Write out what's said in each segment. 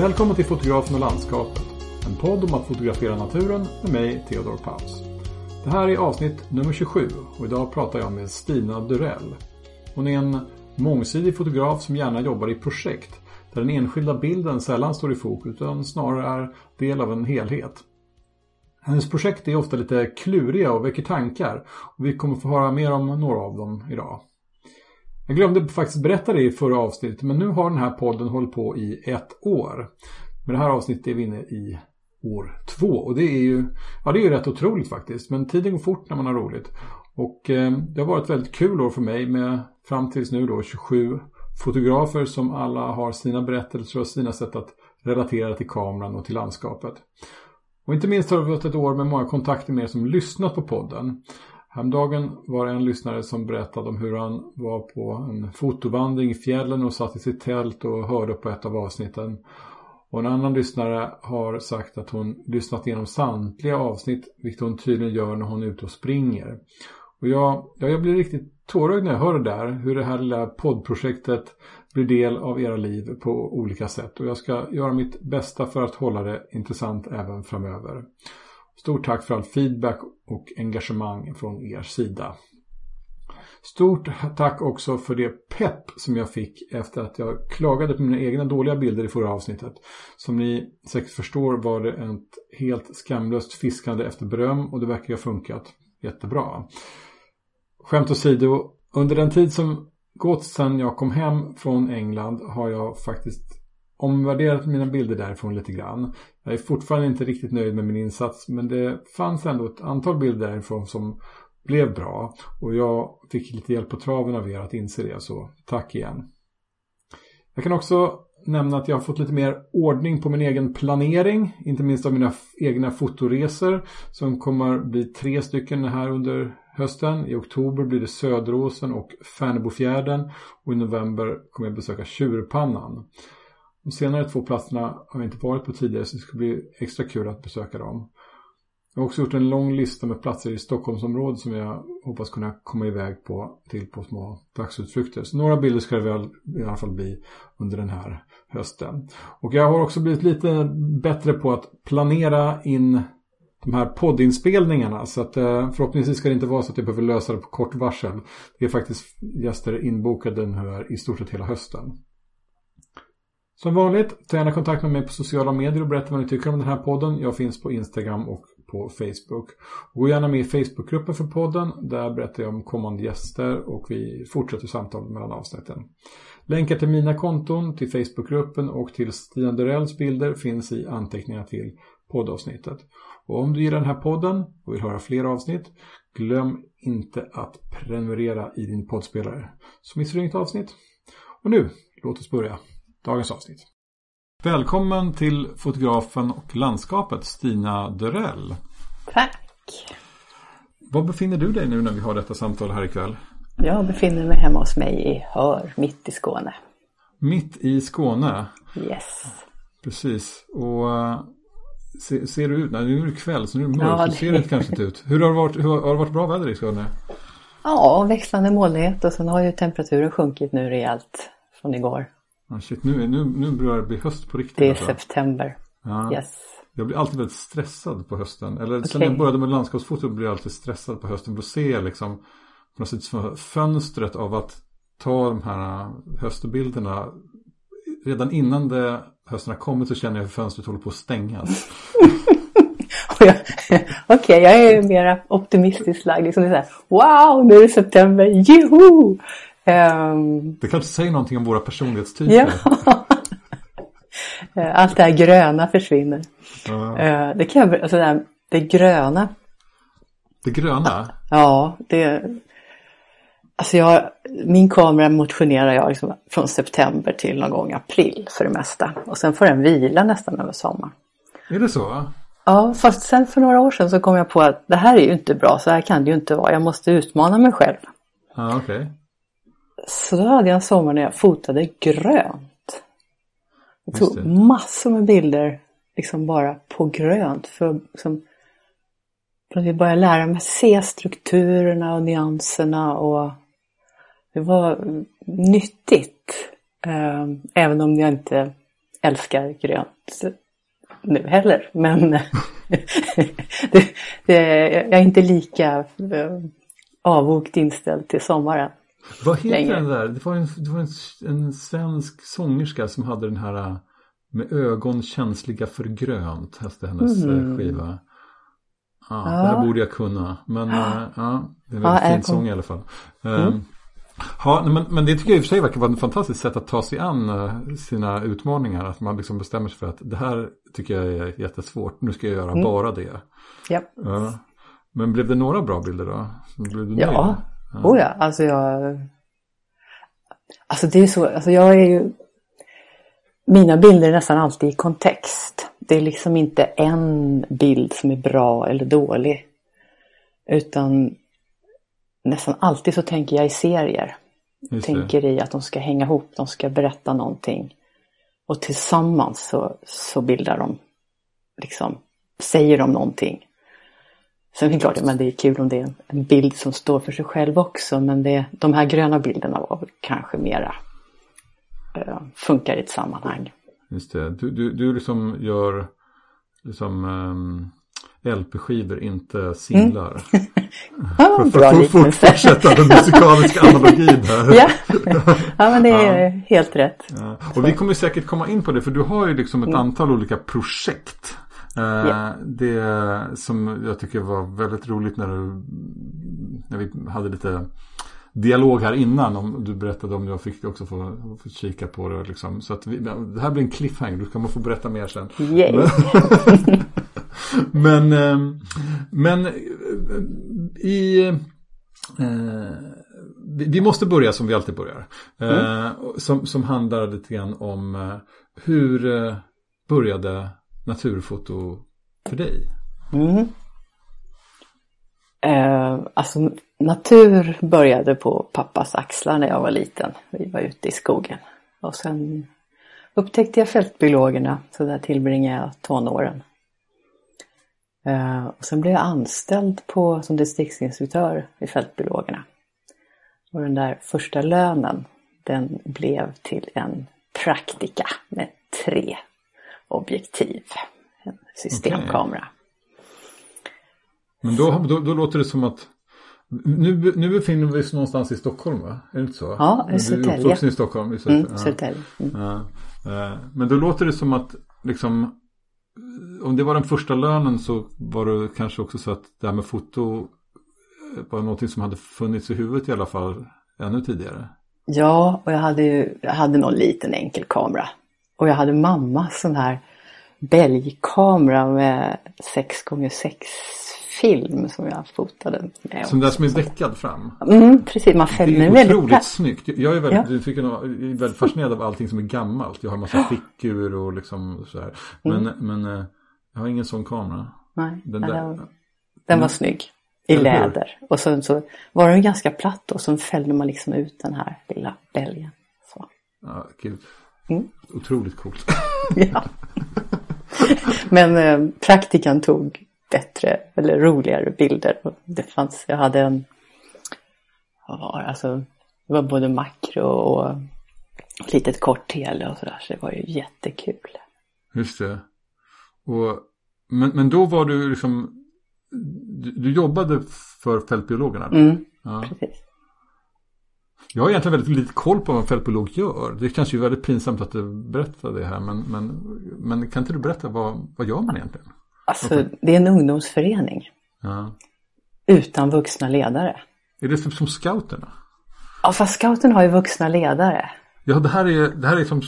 Välkommen till Fotografen och landskapet. En podd om att fotografera naturen med mig, Theodor Paus. Det här är avsnitt nummer 27 och idag pratar jag med Stina Durell. Hon är en mångsidig fotograf som gärna jobbar i projekt där den enskilda bilden sällan står i fokus utan snarare är del av en helhet. Hennes projekt är ofta lite kluriga och väcker tankar och vi kommer få höra mer om några av dem idag. Jag glömde faktiskt berätta det i förra avsnittet men nu har den här podden hållit på i ett år. Med det här avsnittet är vi inne i år två och det är ju, ja, det är ju rätt otroligt faktiskt. Men tiden går fort när man har roligt. Och eh, det har varit ett väldigt kul år för mig med fram tills nu då 27 fotografer som alla har sina berättelser och sina sätt att relatera till kameran och till landskapet. Och inte minst har det varit ett år med många kontakter med er som lyssnat på podden. Häromdagen var det en lyssnare som berättade om hur han var på en fotovandring i fjällen och satt i sitt tält och hörde på ett av avsnitten. Och en annan lyssnare har sagt att hon lyssnat igenom samtliga avsnitt, vilket hon tydligen gör när hon är ute och springer. Och jag, ja, jag blir riktigt tårögd när jag hör det där, hur det här lilla poddprojektet blir del av era liv på olika sätt. Och jag ska göra mitt bästa för att hålla det intressant även framöver. Stort tack för all feedback och engagemang från er sida. Stort tack också för det pepp som jag fick efter att jag klagade på mina egna dåliga bilder i förra avsnittet. Som ni säkert förstår var det ett helt skamlöst fiskande efter beröm och det verkar ha funkat jättebra. Skämt åsido, under den tid som gått sedan jag kom hem från England har jag faktiskt omvärderat mina bilder därifrån lite grann. Jag är fortfarande inte riktigt nöjd med min insats men det fanns ändå ett antal bilder därifrån som blev bra och jag fick lite hjälp på traven av er att inse det så tack igen. Jag kan också nämna att jag har fått lite mer ordning på min egen planering, inte minst av mina egna fotoresor som kommer bli tre stycken här under hösten. I oktober blir det Söderåsen och Färnebofjärden och i november kommer jag besöka Tjurpannan. De senare två platserna har jag inte varit på tidigare så det ska bli extra kul att besöka dem. Jag har också gjort en lång lista med platser i Stockholmsområdet som jag hoppas kunna komma iväg på till på små dagsutflykter. Så några bilder ska det väl i alla fall bli under den här hösten. Och jag har också blivit lite bättre på att planera in de här poddinspelningarna. Så att eh, förhoppningsvis ska det inte vara så att jag behöver lösa det på kort varsel. Det är faktiskt gäster inbokade nu här i stort sett hela hösten. Som vanligt, ta gärna kontakt med mig på sociala medier och berätta vad ni tycker om den här podden. Jag finns på Instagram och på Facebook. Gå gärna med i Facebookgruppen för podden. Där berättar jag om kommande gäster och vi fortsätter samtal mellan avsnitten. Länkar till mina konton, till Facebookgruppen och till Stina Durells bilder finns i anteckningarna till poddavsnittet. Och om du gillar den här podden och vill höra fler avsnitt, glöm inte att prenumerera i din poddspelare. Så missar du inget avsnitt. Och nu, låt oss börja dagens avsnitt. Välkommen till fotografen och landskapet Stina Dörell. Tack. Var befinner du dig nu när vi har detta samtal här ikväll? Jag befinner mig hemma hos mig i Hör, mitt i Skåne. Mitt i Skåne? Yes. Precis. Och ser, ser du ut, nej nu är det kväll så nu är det mörkt, ja, det... så ser det kanske inte ut. Hur har det varit, hur, har det varit bra väder i Skåne? Ja, växlande molnighet och sen har ju temperaturen sjunkit nu rejält från igår. Ah, shit, nu, nu, nu börjar det bli höst på riktigt. Det är alltså. september. Ja. Yes. Jag blir alltid väldigt stressad på hösten. Eller okay. sen jag började med landskapsfoto blir jag alltid stressad på hösten. För att se liksom på något sätt fönstret av att ta de här höstbilderna. Redan innan det, hösten har kommit så känner jag hur fönstret håller på att stängas. Okej, okay, jag är mer optimistisk lagd. Liksom det är så här, wow, nu är det september, joho! Um, det kanske säger någonting om våra personlighetstyper. Ja. Allt det här gröna försvinner. Ja. Det kan alltså det, här, det gröna. Det gröna? Ja, det... Alltså jag, min kamera motionerar jag liksom från september till någon gång april för det mesta. Och sen får den vila nästan över sommaren. Är det så? Ja, fast sen för några år sedan så kom jag på att det här är ju inte bra, så här kan det ju inte vara. Jag måste utmana mig själv. Okej. Okay. Så då hade jag en sommar när jag fotade grönt. Jag tog massor med bilder liksom bara på grönt. För, som, för att jag började lära mig se strukturerna och nyanserna och det var nyttigt. Eh, även om jag inte älskar grönt nu heller. Men det, det, jag är inte lika eh, avvokt inställd till sommaren. Vad heter längre. den där? Det var, en, det var en, en, svensk sångerska som hade den här eh, med ögon känsliga för grönt, hette hennes mm. skiva. Ah, ja. Det här borde jag kunna. Men ja, ja det är en väldigt ja, fin sång i alla fall. Mm. Um, Ja, men, men det tycker jag i och för sig verkar vara ett fantastiskt sätt att ta sig an sina utmaningar. Att man liksom bestämmer sig för att det här tycker jag är jättesvårt. Nu ska jag göra mm. bara det. Yep. Ja. Men blev det några bra bilder då? Blev du ja, ja. Oh ja, alltså jag... Alltså det är så, alltså jag är ju... Mina bilder är nästan alltid i kontext. Det är liksom inte en bild som är bra eller dålig. Utan nästan alltid så tänker jag i serier. Just tänker det. i att de ska hänga ihop, de ska berätta någonting. Och tillsammans så, så bildar de, liksom, säger de någonting. Sen är det klart att det är kul om det är en bild som står för sig själv också. Men det, de här gröna bilderna var kanske mera uh, funkar i ett sammanhang. Just det. Du, du, du liksom gör liksom um LP-skivor, inte singlar. Mm. ja, för, för, för att fortsätta den musikaliska analogin här. ja. ja, men det är ja. helt rätt. Ja. Och vi kommer säkert komma in på det, för du har ju liksom ett mm. antal olika projekt. Yeah. Det som jag tycker var väldigt roligt när, du, när vi hade lite dialog här innan. Om, du berättade om jag fick också få, få kika på det. Liksom. Så att vi, det här blir en cliffhanger. Du ska få berätta mer sen. Yay. men, ehm, men eh, i... Eh, vi måste börja som vi alltid börjar. Eh, mm. Som, som handlar lite grann om hur började naturfoto för dig? Mm. Eh, alltså natur började på pappas axlar när jag var liten. Vi var ute i skogen. Och sen upptäckte jag fältbiologerna så där tillbringade jag tonåren. Eh, och sen blev jag anställd på, som distriktsinstruktör i Fältbiologerna. Och den där första lönen den blev till en praktika med tre objektiv. En systemkamera. Okay. Men då, då, då, låter det som att nu, nu befinner vi oss någonstans i Stockholm va? Är det inte så? Ja, i Södertälje. Du i Stockholm? I Södertälje. Mm, ja. Ja. Eh, men då låter det som att liksom om det var den första lönen så var det kanske också så att det här med foto var någonting som hade funnits i huvudet i alla fall ännu tidigare. Ja, och jag hade ju, jag hade någon liten enkel kamera. Och jag hade mamma sån här bälgkamera med 6x6 film som jag fotade med. Som där som är däckad fram? Mm, precis, man fäller den väldigt otroligt snyggt. Jag är väldigt, ja. jag är väldigt fascinerad av allting som är gammalt. Jag har en massa fickur och liksom så här. Men, mm. men eh, jag har ingen sån kamera. Nej, den, där, den, den var snygg. I läder. Och sen så var den ganska platt och så fällde man liksom ut den här lilla bälgen. Så. Ja, gud. Mm. Otroligt coolt. ja. Men eh, praktikan tog bättre eller roligare bilder. Det fanns, jag hade en, vad var det, alltså, det var både makro och litet kort tele och sådär så det var ju jättekul. Just det. Och, men, men då var du liksom, du, du jobbade för fältbiologerna? Mm, ja. precis. Jag har egentligen väldigt lite koll på vad en fältbiolog gör. Det känns ju väldigt pinsamt att du berättar det här. Men, men, men kan inte du berätta vad, vad gör man egentligen? Alltså, det är en ungdomsförening. Ja. Utan vuxna ledare. Är det som, som scouterna? Ja, fast scouten har ju vuxna ledare. Ja, det här är, det här är som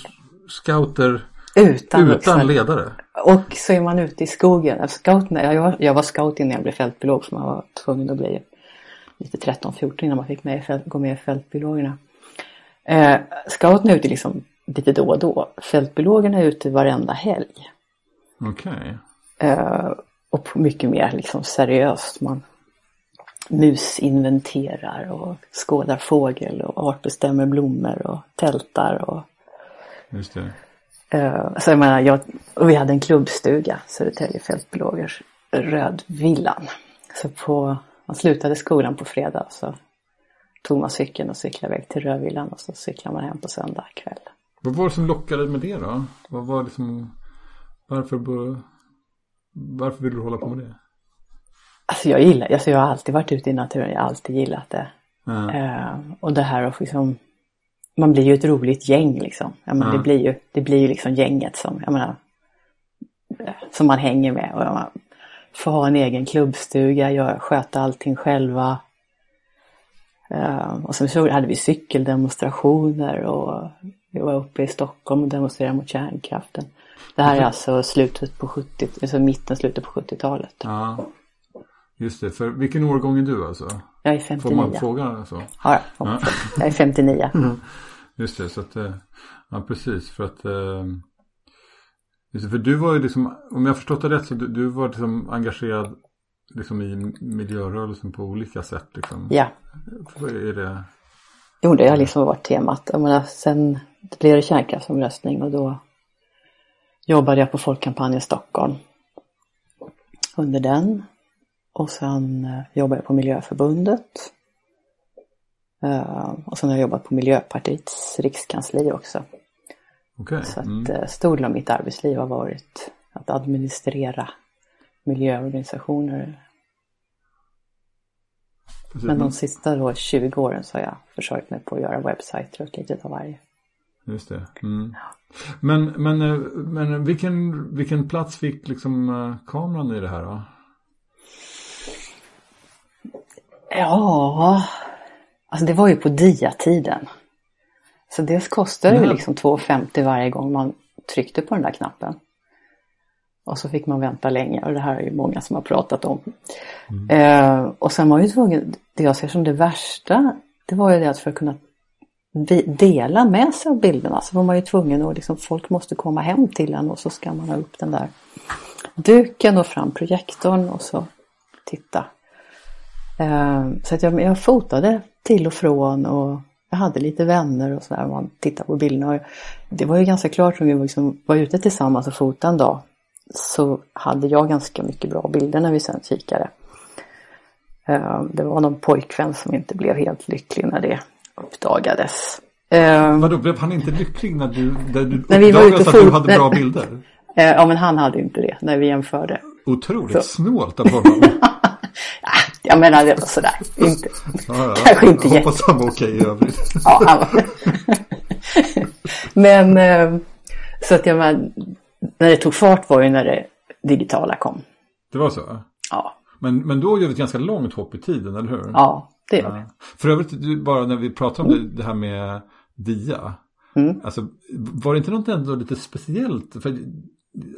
scouter utan, utan ledare. Och så är man ute i skogen. Scouterna, jag, jag var scout innan jag blev fältbiolog så man var tvungen att bli lite 13-14 innan man fick med gå med i fältbiologerna. Eh, scouterna är ute liksom lite då och då. Fältbiologerna är ute varenda helg. Okej. Okay. Eh, och mycket mer liksom seriöst. Man musinventerar och skådar fågel och artbestämmer blommor och tältar. Och, Just det. Uh, så jag menar, jag, vi hade en klubbstuga, Södertälje fältbiologers, Rödvillan. Så på, man slutade skolan på fredag så tog man cykeln och cyklade iväg till Rödvillan och så cyklade man hem på söndag kväll. Vad var det som lockade med det då? Vad var liksom, varför, varför vill du hålla på med det? Alltså jag gillar, alltså jag har alltid varit ute i naturen, jag har alltid gillat det. Mm. Uh, och det här att liksom, man blir ju ett roligt gäng liksom. Ja, men mm. det, blir ju, det blir ju liksom gänget som, jag menar, som man hänger med. Och man får ha en egen klubbstuga, sköta allting själva. Uh, och sen så hade vi cykeldemonstrationer och vi var uppe i Stockholm och demonstrerade mot kärnkraften. Det här är alltså slutet på 70, alltså mitten, slutet på 70-talet. Ja. Just det, för vilken årgång är du alltså? Jag är 59. Får man fråga så? Ja, ja. jag är 59. Just det, så att, eh, ja precis för att eh, just för du var ju liksom, om jag förstått det rätt så du, du var liksom engagerad liksom i miljörörelsen på olika sätt liksom. Ja. Är det? Jo, det har liksom varit temat. Jag menar, sen blev det kärnkraftsomröstning och då jobbade jag på Folkkampanjen Stockholm under den. Och sen eh, jobbade jag på Miljöförbundet. Uh, och sen har jag jobbat på Miljöpartiets rikskansli också. Okay. Så att mm. uh, stor del av mitt arbetsliv har varit att administrera miljöorganisationer. Precis. Men de sista då 20 åren så har jag försökt mig på att göra webbsajter och lite av varje. Just det. Mm. Men, men, men vilken, vilken plats fick liksom kameran i det här då? Ja, alltså det var ju på diatiden. Så det kostade ju liksom 2,50 varje gång man tryckte på den där knappen. Och så fick man vänta länge och det här är ju många som har pratat om. Mm. Eh, och sen var ju tvungen, det jag ser som det värsta, det var ju det att för att kunna dela med sig av bilderna så var man ju tvungen att liksom, folk måste komma hem till en och så ska man ha upp den där duken och fram projektorn och så titta. Ehm, så att jag, jag fotade till och från och jag hade lite vänner och sådär. Man tittar på bilderna. Och det var ju ganska klart om vi liksom var ute tillsammans och fotade en dag. Så hade jag ganska mycket bra bilder när vi sen kikade. Ehm, det var någon pojkvän som inte blev helt lycklig när det uppdagades. Ehm, Vadå, blev han inte lycklig när du, när du när vi var ute att du hade bra bilder? Ja, men han hade inte det när vi jämförde. Otroligt så. snålt av honom. Jag menar det var sådär. Inte, ja, ja. Kanske inte jätte. Hoppas han var okej i övrigt. ja, han var. Men eh, så att jag menar, när det tog fart var ju när det digitala kom. Det var så? Ja. Men, men då gör vi ett ganska långt hopp i tiden, eller hur? Ja, det gör vi. För övrigt, bara när vi pratar om det, det här med DIA. Mm. Alltså, var det inte något ändå lite speciellt? För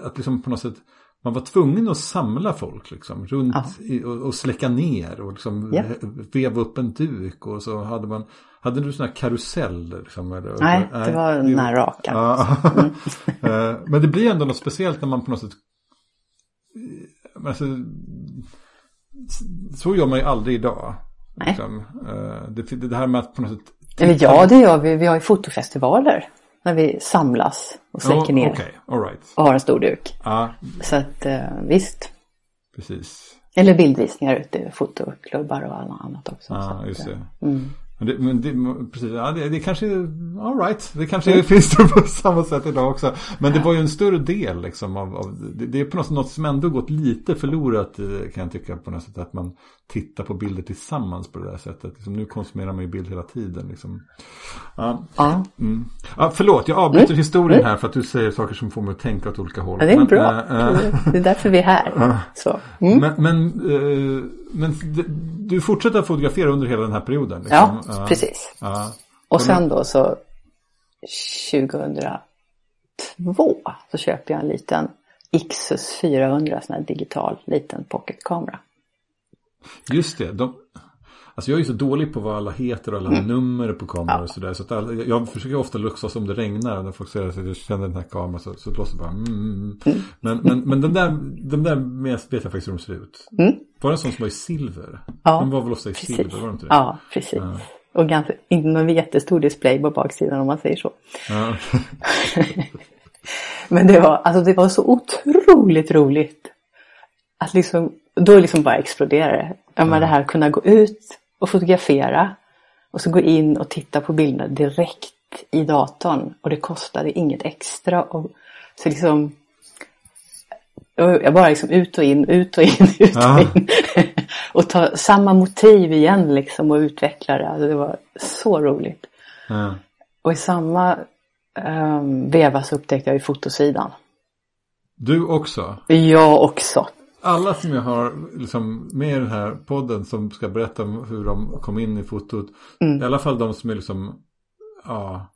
att liksom på något sätt man var tvungen att samla folk liksom runt i, och, och, släcka ner och liksom yeah. veva upp en duk och så hade man hade du sådana karuseller? Liksom, eller, Nej, det var den här raka. Mm. Eh, men det blir ändå något speciellt när man på något sätt alltså, så gör man ju aldrig idag. Nej. Liksom. Eh, det, det här med att på något sätt ja, det gör vi. Vi har ju fotofestivaler när vi samlas och släcker oh, ner. Okay. All right. Och har en stor duk. Ah. Så att eh, visst. Precis. Eller bildvisningar ute fotoklubbar och annat också. Ah, just det. Mm. Men det, men det, precis, ja, det, det kanske, all right, det kanske mm. finns det på samma sätt idag också. Men det var ju en större del liksom av, av det, det, är på något sätt något som ändå gått lite förlorat eh, kan jag tycka på något sätt. Att man tittar på bilder tillsammans på det där sättet. Liksom, nu konsumerar man ju bild hela tiden. Liksom. Ja. Ja. Mm. ja, förlåt, jag avbryter mm. historien här för att du säger saker som får mig att tänka åt olika håll. Ja, det är men, bra, äh, det är därför vi är här. Så. Mm. Men, men, äh, men du fortsätter att fotografera under hela den här perioden? Liksom. Ja, precis. Och sen då så 2002 så köper jag en liten Ixus 400 sån här digital liten pocketkamera. Just det. De, alltså jag är så dålig på vad alla heter och alla mm. nummer på kameror och sådär. Så att alla, jag försöker ofta låtsas om det regnar. När folk säger att jag känner den här kameran så, så låter det bara mm, mm, mm. mm. Men, men, men den där, den där vet jag faktiskt hur de ser ut. Mm. Var det en sån som var i silver? Ja, Den var väl ofta i precis. silver, var det inte det? Ja, precis. Ja. Och ganska, inte någon jättestor display på baksidan om man säger så. Ja. Men det var, alltså det var så otroligt roligt. Att liksom, då liksom bara exploderade det. Ja. Men det här kunna gå ut och fotografera. Och så gå in och titta på bilderna direkt i datorn och det kostade inget extra. Och, så liksom, jag bara liksom ut och in, ut och in, ut och ja. in. och ta samma motiv igen liksom och utveckla det. Alltså det var så roligt. Ja. Och i samma um, veva så upptäckte jag ju fotosidan. Du också? Jag också. Alla som jag har liksom, med i den här podden som ska berätta om hur de kom in i fotot. Mm. I alla fall de som är liksom, ja,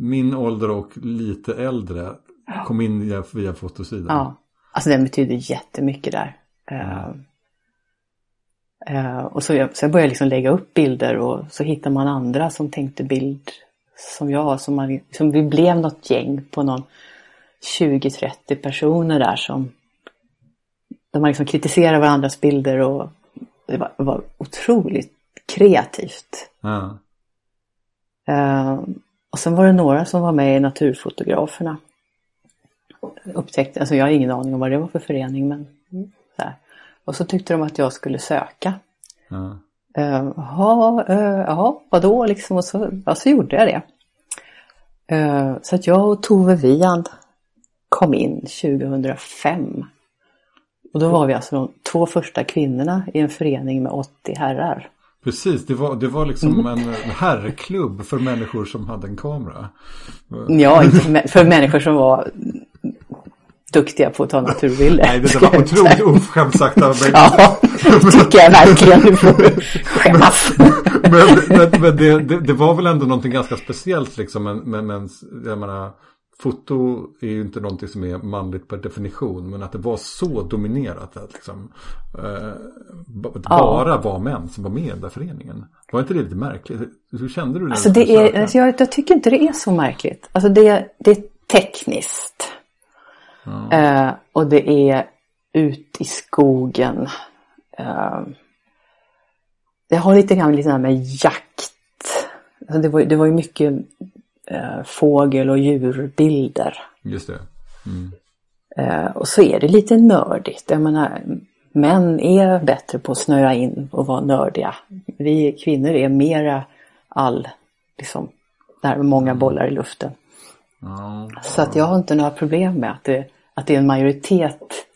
min ålder och lite äldre kom in via, via fotosidan. Ja, alltså den betyder jättemycket där. Mm. Uh, och så jag, så jag började liksom lägga upp bilder och så hittar man andra som tänkte bild som jag. Som, man, som vi blev något gäng på någon 20-30 personer där som de man liksom kritiserar varandras bilder och det var, var otroligt kreativt. Mm. Uh, och sen var det några som var med i Naturfotograferna. Upptäckte, alltså jag har ingen aning om vad det var för förening men så här. Och så tyckte de att jag skulle söka. Mm. Uh, uh, vadå liksom? Och så, ja, så gjorde jag det. Uh, så att jag och Tove Viand kom in 2005. Och då var vi alltså de två första kvinnorna i en förening med 80 herrar. Precis, det var, det var liksom mm. en herrklubb för människor som hade en kamera. Ja, för människor som var duktiga på att ta naturbilder. Nej, det, var otroligt oförskämt sagt av mig. Ja, tycker jag verkligen. Du får skämmas. men, men, men det, det, det, var väl ändå någonting ganska speciellt liksom. Men, men, men jag menar, foto är ju inte någonting som är manligt per definition. Men att det var så dominerat att liksom, eh, bara ja. var män som var med i den där föreningen. Var inte det lite märkligt? Hur kände du det? Alltså, det är, alltså jag, jag, tycker inte det är så märkligt. Alltså det, det är tekniskt. Ja. Eh, och det är ut i skogen. Eh, det har lite grann lite med jakt. Alltså det, var, det var ju mycket eh, fågel och djurbilder. Just det. Mm. Eh, och så är det lite nördigt. Jag menar, män är bättre på att snöa in och vara nördiga. Vi kvinnor är mera all, liksom, där med många mm. bollar i luften. Mm. Så att jag har inte några problem med att det, att det är en majoritet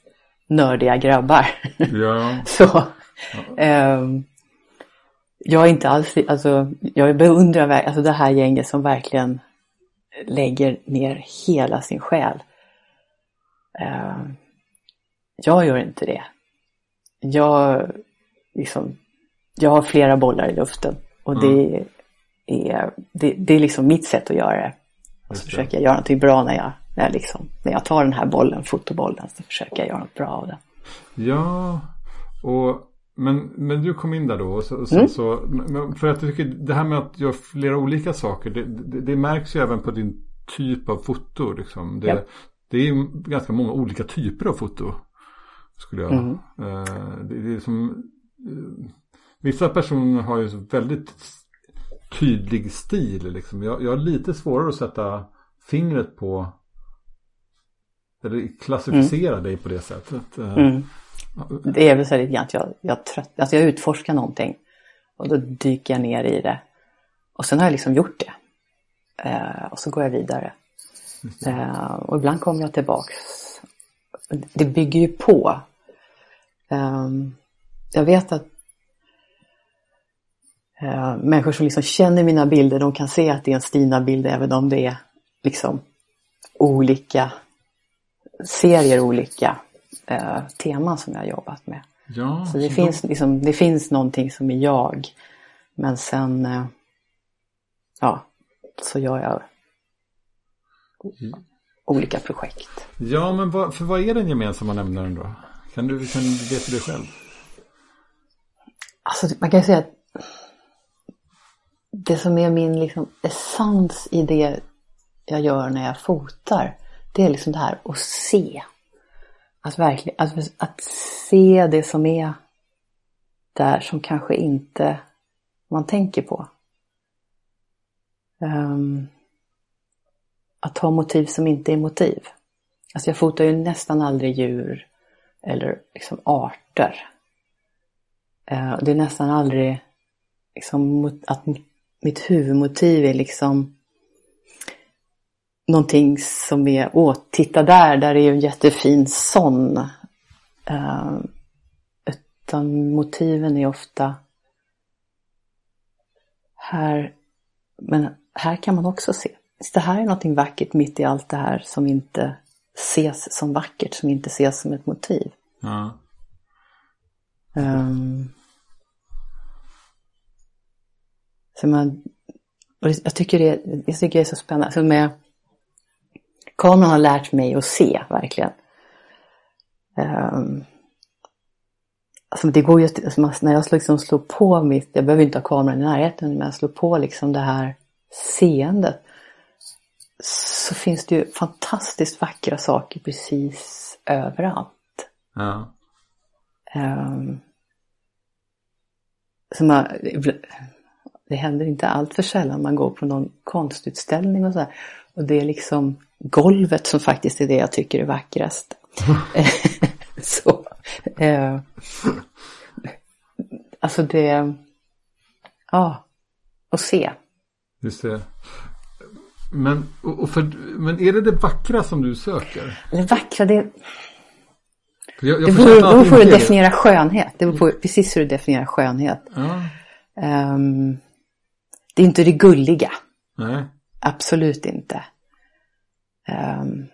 nördiga grabbar. Ja. så, um, jag är inte alls, alltså jag beundrar alltså det här gänget som verkligen lägger ner hela sin själ. Uh, jag gör inte det. Jag, liksom, jag har flera bollar i luften och mm. det, är, det, det, är liksom mitt sätt att göra det. Och så försöker jag göra någonting bra när jag, när, jag liksom, när jag tar den här bollen, fotobollen, så försöker jag göra något bra av den. Ja, och men, men du kom in där då och, så, sen mm. så, för att jag tycker det här med att göra flera olika saker det, det, det märks ju även på din typ av foto. Liksom. Det, ja. det är ganska många olika typer av foto. Skulle jag. Mm. Uh, det, är som, uh, vissa personer har ju så väldigt tydlig stil. Liksom. Jag, jag har lite svårare att sätta fingret på eller klassificera mm. dig på det sättet. Uh, mm. Det är väl så lite grann att jag, jag, trött, alltså jag utforskar någonting och då dyker jag ner i det. Och sen har jag liksom gjort det. Eh, och så går jag vidare. Eh, och ibland kommer jag tillbaks. Det bygger ju på. Eh, jag vet att eh, människor som liksom känner mina bilder, de kan se att det är en Stina-bild även om det är liksom olika serier, olika eh, teman som jag har jobbat med. Ja, så det, så finns, då... liksom, det finns någonting som är jag. Men sen eh, ja, så gör jag olika projekt. Ja, men vad, för vad är den gemensamma nämnaren då? Kan du, kan du det själv? Alltså man kan säga att det som är min liksom essens i det jag gör när jag fotar. Det är liksom det här att se. Att verkligen, att, att se det som är där som kanske inte man tänker på. Um, att ha motiv som inte är motiv. Alltså jag fotar ju nästan aldrig djur eller liksom arter. Uh, det är nästan aldrig liksom att mitt huvudmotiv är liksom någonting som är, åh, titta där, där är ju en jättefin sån. Uh, utan motiven är ofta här, men här kan man också se. Det här är någonting vackert mitt i allt det här som inte ses som vackert, som inte ses som ett motiv. Ja. Um, så man, jag, tycker det, jag tycker det är så spännande. Alltså med, kameran har lärt mig att se verkligen. Um, alltså det går ju, alltså när jag liksom slår på mitt, jag behöver inte ha kameran i närheten, men jag slår på liksom det här seendet. Så finns det ju fantastiskt vackra saker precis överallt. Ja. Um, så man, det händer inte allt för sällan man går på någon konstutställning och så här. Och det är liksom golvet som faktiskt är det jag tycker är vackrast. så, eh, alltså det, ja, och se. Just det. Men, och för, men är det det vackra som du söker? Det vackra, det... Jag, jag det beror, på hur du definierar skönhet. Det beror på precis hur du definierar skönhet. Ja. Um, det är inte det gulliga. Nej. Absolut inte. Um,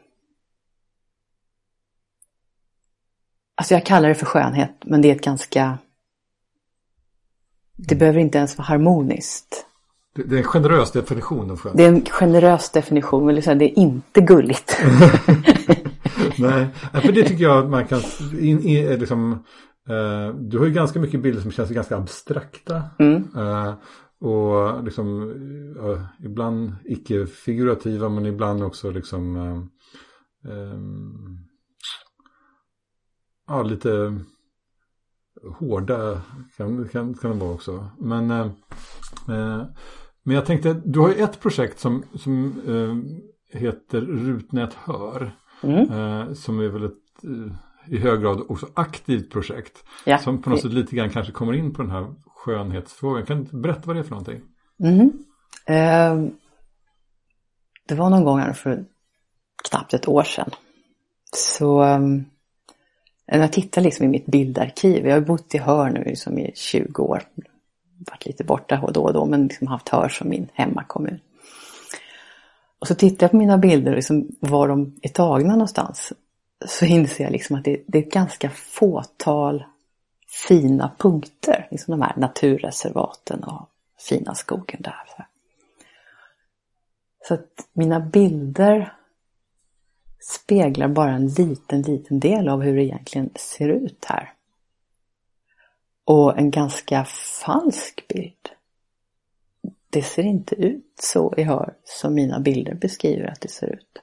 alltså jag kallar det för skönhet, men det är ett ganska... Det behöver inte ens vara harmoniskt. Det är en generös definition av skönhet. Det är en generös definition, liksom, det är inte gulligt. Nej, för det tycker jag att man kan... In, in, liksom, uh, du har ju ganska mycket bilder som känns ganska abstrakta. Mm. Uh, och liksom uh, ibland icke-figurativa men ibland också liksom um, ja, lite hårda kan, kan, kan det vara också. Men men jag tänkte, du har ju ett projekt som, som eh, heter Rutnät Hör. Mm. Eh, som är väl ett eh, i hög grad också aktivt projekt. Ja. Som på något sätt lite grann kanske kommer in på den här skönhetsfrågan. Kan du berätta vad det är för någonting? Mm. Eh, det var någon gång här för knappt ett år sedan. Så ehm, när jag tittar liksom i mitt bildarkiv. Jag har bott i Hör nu liksom i 20 år varit lite borta då och då men liksom haft Hör som min hemmakommun. Och så tittar jag på mina bilder, liksom var de är tagna någonstans. Så inser jag liksom att det, det är ett ganska fåtal fina punkter. Liksom de här naturreservaten och fina skogen där. Så att mina bilder speglar bara en liten, liten del av hur det egentligen ser ut här och en ganska falsk bild. Det ser inte ut så i Hör som mina bilder beskriver att det ser ut.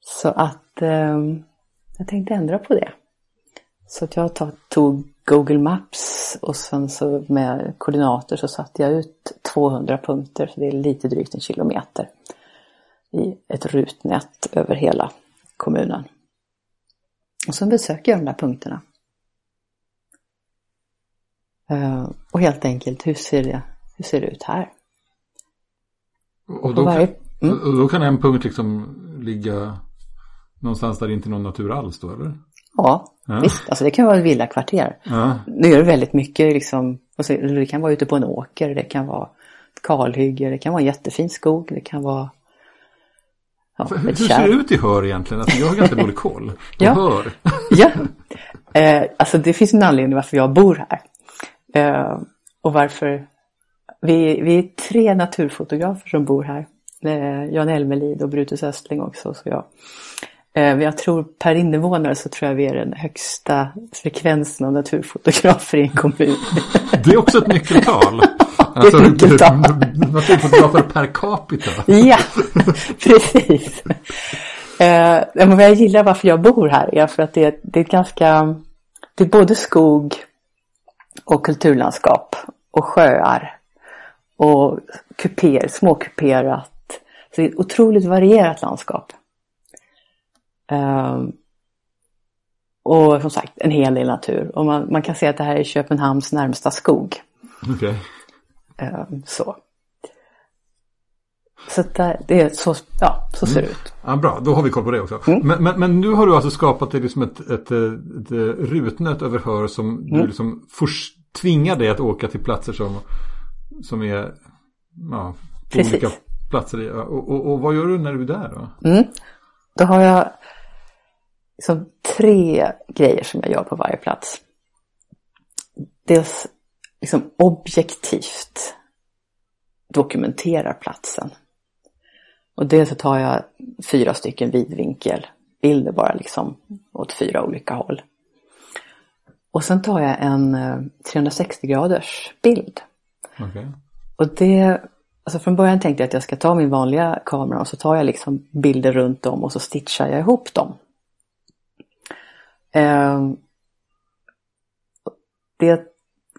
Så att eh, jag tänkte ändra på det. Så att jag tog Google Maps och sen så med koordinater så satte jag ut 200 punkter, så det är lite drygt en kilometer i ett rutnät över hela kommunen. Och så besöker jag de där punkterna. Uh, och helt enkelt, hur ser det, hur ser det ut här? Och då, varje, kan, mm. och då kan en punkt liksom ligga någonstans där det inte är någon natur alls då, eller? Ja, ja. visst. Alltså det kan vara ett villakvarter. Ja. Nu är det väldigt mycket liksom, alltså, det kan vara ute på en åker, det kan vara ett kalhygge, det kan vara en jättefin skog, det kan vara Ja, hur, hur ser det ut i Hör egentligen? Alltså, jag har ganska dålig koll på ja. Hör. ja, eh, alltså det finns en anledning varför jag bor här. Eh, och varför vi, vi är tre naturfotografer som bor här. Eh, Jan Elmelid och Brutus Östling också. Så jag. Eh, jag tror per invånare så tror jag vi är den högsta frekvensen av naturfotografer i en kommun. Det är också ett nyckeltal. Alltså, nyckeltal. Naturfotografer per capita. Ja, precis. Eh, men jag gillar varför jag bor här är för att det är, det är ganska, det är både skog och kulturlandskap och sjöar och kuper, småkuperat. Så det är ett otroligt varierat landskap. Um, och som sagt en hel del natur. Och man, man, kan se att det här är Köpenhamns närmsta skog. Okay. Um, så. Så där, det är så, ja, så ser det Mm. ut. Ja, bra, då har vi koll på det också. Mm. Men, men, men nu har du alltså skapat ett, liksom ett, ett, ett, ett rutnät över hör som Mm. du liksom tvingar dig att åka till platser som, som är ja, på Precis. olika platser. Och, och, och vad gör du när du är där då? Mm. Då har jag liksom tre grejer som jag gör på varje plats. Dels liksom objektivt dokumenterar platsen. Och dels så tar jag fyra stycken vidvinkelbilder bara liksom åt fyra olika håll. Och sen tar jag en eh, 360 graders bild. Okej. Och det, alltså från början tänkte jag att jag ska ta min vanliga kamera och så tar jag liksom bilder runt om och så stitchar jag ihop dem. Eh, det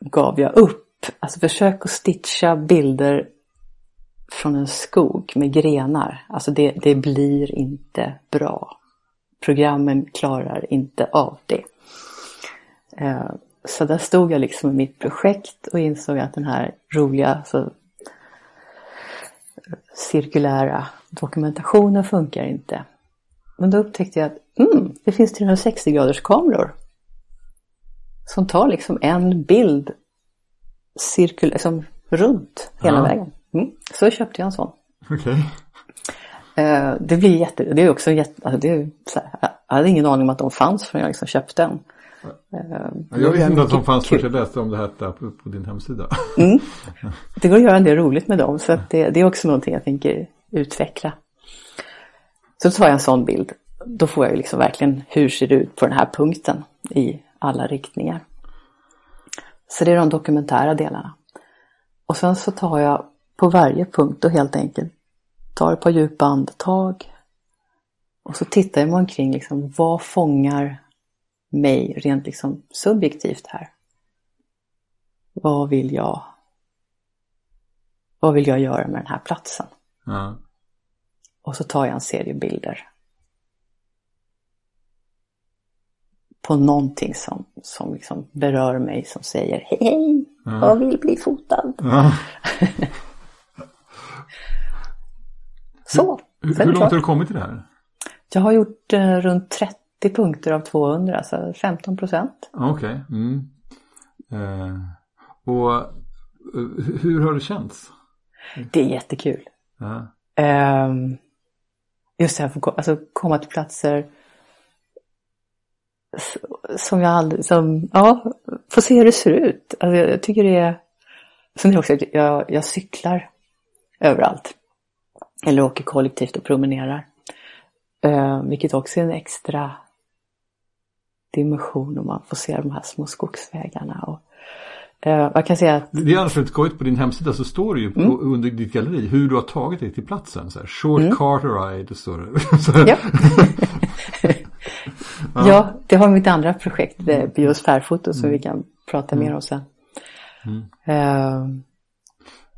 gav jag upp. Alltså försök att stitcha bilder från en skog med grenar. Alltså det, det blir inte bra. Programmen klarar inte av det. Eh, Så där stod jag liksom i mitt projekt och insåg att den här roliga så, cirkulära dokumentationen funkar inte. Men då upptäckte jag att mm, det finns 360 graders kameror. Som tar liksom en bild cirkul som runt hela Ja. vägen. Mm. Så köpte jag en sån. Okej. Eh, det blir jätte, det är också jätte, alltså det är här, jag hade ingen aning om att de fanns förrän jag liksom köpte den. Eh, Jag visste inte att de fanns förrän jag läste om det här på, på din hemsida. Det går att göra en del roligt med dem så det, det är också någonting jag tänker utveckla. Så tar jag en sån bild. Då får jag ju liksom verkligen hur ser det ut på den här punkten i alla riktningar. Så det är de dokumentära delarna. Och sen så tar jag på varje punkt och helt enkelt tar ett par djupa andetag. Och så tittar jag omkring liksom vad fångar mig rent liksom subjektivt här. Vad vill jag vad vill jag göra med den här platsen? Ja. Och så tar jag en serie bilder. På någonting som, som liksom berör mig som säger hej hej, jag vill bli fotad. Ja. Så, Hur, hur det långt har du kommit i det här? Jag har gjort eh, runt 30 punkter av 200, alltså 15 procent. Ja, Okej. Mm. Eh, och eh, hur- hur har det känts? Det är jättekul. Ja. Ehm, just det här, ko- alltså komma till platser som jag aldrig, som, ja, få se hur det ser ut. Alltså jag, jag tycker det är, sen är det också att jag, jag cyklar överallt. Eller åker kollektivt och promenerar. Ehm, vilket också är en extra dimension om man får se de här små skogsvägarna. Och, eh, jag kan säga att Det är annars väldigt skojigt på din hemsida så står det ju på, Mm. under ditt galleri hur du har tagit dig till platsen. Så här, short Carter ride står det. Ja. ja, det har mitt andra projekt, biosfärfoto, som vi kan prata mer om sen. Ehm,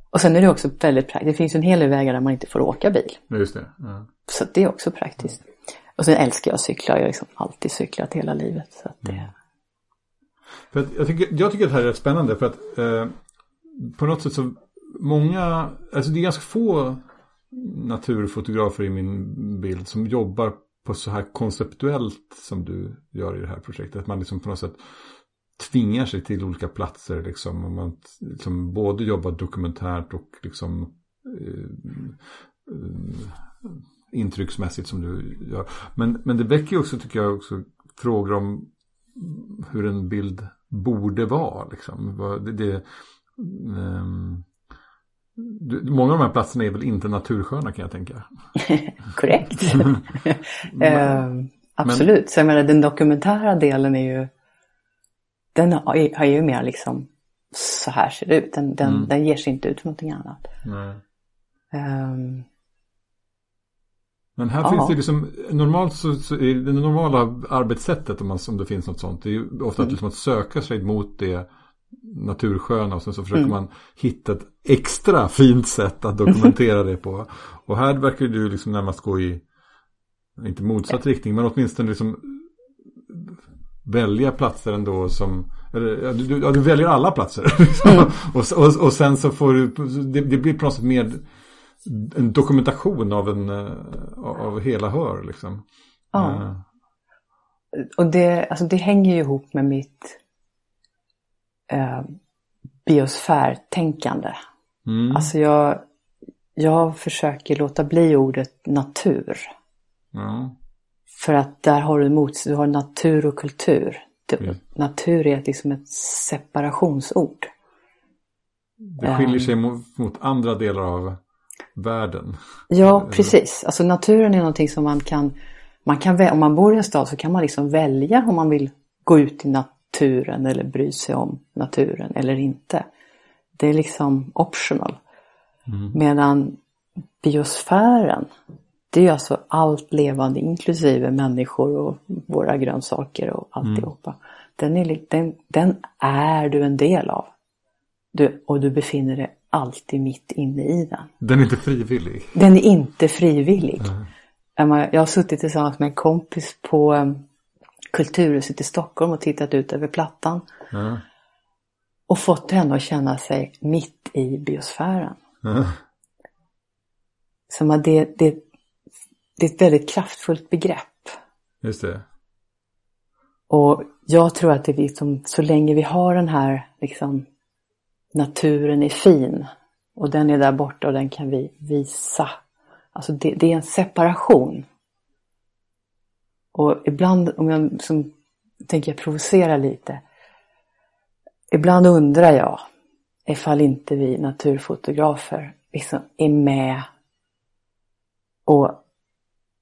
och sen är det också väldigt praktiskt. Det finns en hel del vägar där man inte får åka bil. Just det. Ja. Så det är också praktiskt. Och sen älskar jag att cykla. Jag har liksom alltid cyklat hela livet. Så att det, För att jag, tycker, jag tycker att det här är spännande för att eh, på något sätt så många, alltså det är ganska få naturfotografer i min bild som jobbar på så här konceptuellt som du gör i det här projektet. Att man liksom på något sätt tvingar sig till olika platser liksom. Och man liksom både jobbar dokumentärt och liksom eh, eh, intrycksmässigt som du gör. Men, men det väcker ju också tycker jag också frågor om hur en bild borde vara. Liksom. Det, det, ehm, du- många av de här platserna är väl inte natursköna kan jag tänka. korrekt. Ehm, absolut. Så jag menar den dokumentära delen är ju den har har ju mer liksom så här ser det ut. Den, den, Mm. den ger sig inte ut för någonting annat. Ehm, Men här Ja. finns det liksom, normalt så, så är det normala arbetssättet om, man, om det finns något sånt, det är ju ofta att, liksom att söka sig mot det natursköna och sen så försöker man hitta ett extra fint sätt att dokumentera det på. Och här verkar du liksom närmast gå i, inte motsatt riktning, men åtminstone liksom välja platser ändå som eller, ja, du, ja, du väljer alla platser. Mm. och, och, och, sen så får du, det, det, blir på något sätt mer en dokumentation av, en, eh, av hela Hör. Liksom. Ja. Uh. Och det, alltså det hänger ju ihop med mitt uh, biosfärtänkande. Mm. Alltså jag, jag försöker låta bli ordet natur. Mm. För att där har du mot, du har natur och kultur. Mm. Natur är liksom ett separationsord. Det skiljer sig mot, mot andra delar av världen. Ja, precis. Alltså naturen är någonting som man kan, man kan, om man bor i en stad så kan man liksom välja om man vill gå ut i naturen eller bry sig om naturen eller inte. Det är liksom optional. Mm. Medan biosfären, det är alltså allt levande inklusive människor och våra grönsaker och alltihopa. Mm. Den, är, den, den är du en del av. Du, och du befinner dig alltid mitt inne i den. Den är inte frivillig? Den är inte frivillig. Mm. Jag har suttit tillsammans med en kompis på Kulturhuset i Stockholm och tittat ut över Plattan. Mm. Och fått henne att känna sig mitt i biosfären. Mm. Som det, det, det är ett väldigt kraftfullt begrepp. Just det. Och jag tror att det är liksom, så länge vi har den här liksom, naturen är fin och den är där borta och den kan vi visa. Alltså det, det är en separation. Och ibland, om jag som, tänker jag provocera lite. Ibland undrar jag ifall inte vi naturfotografer liksom är med och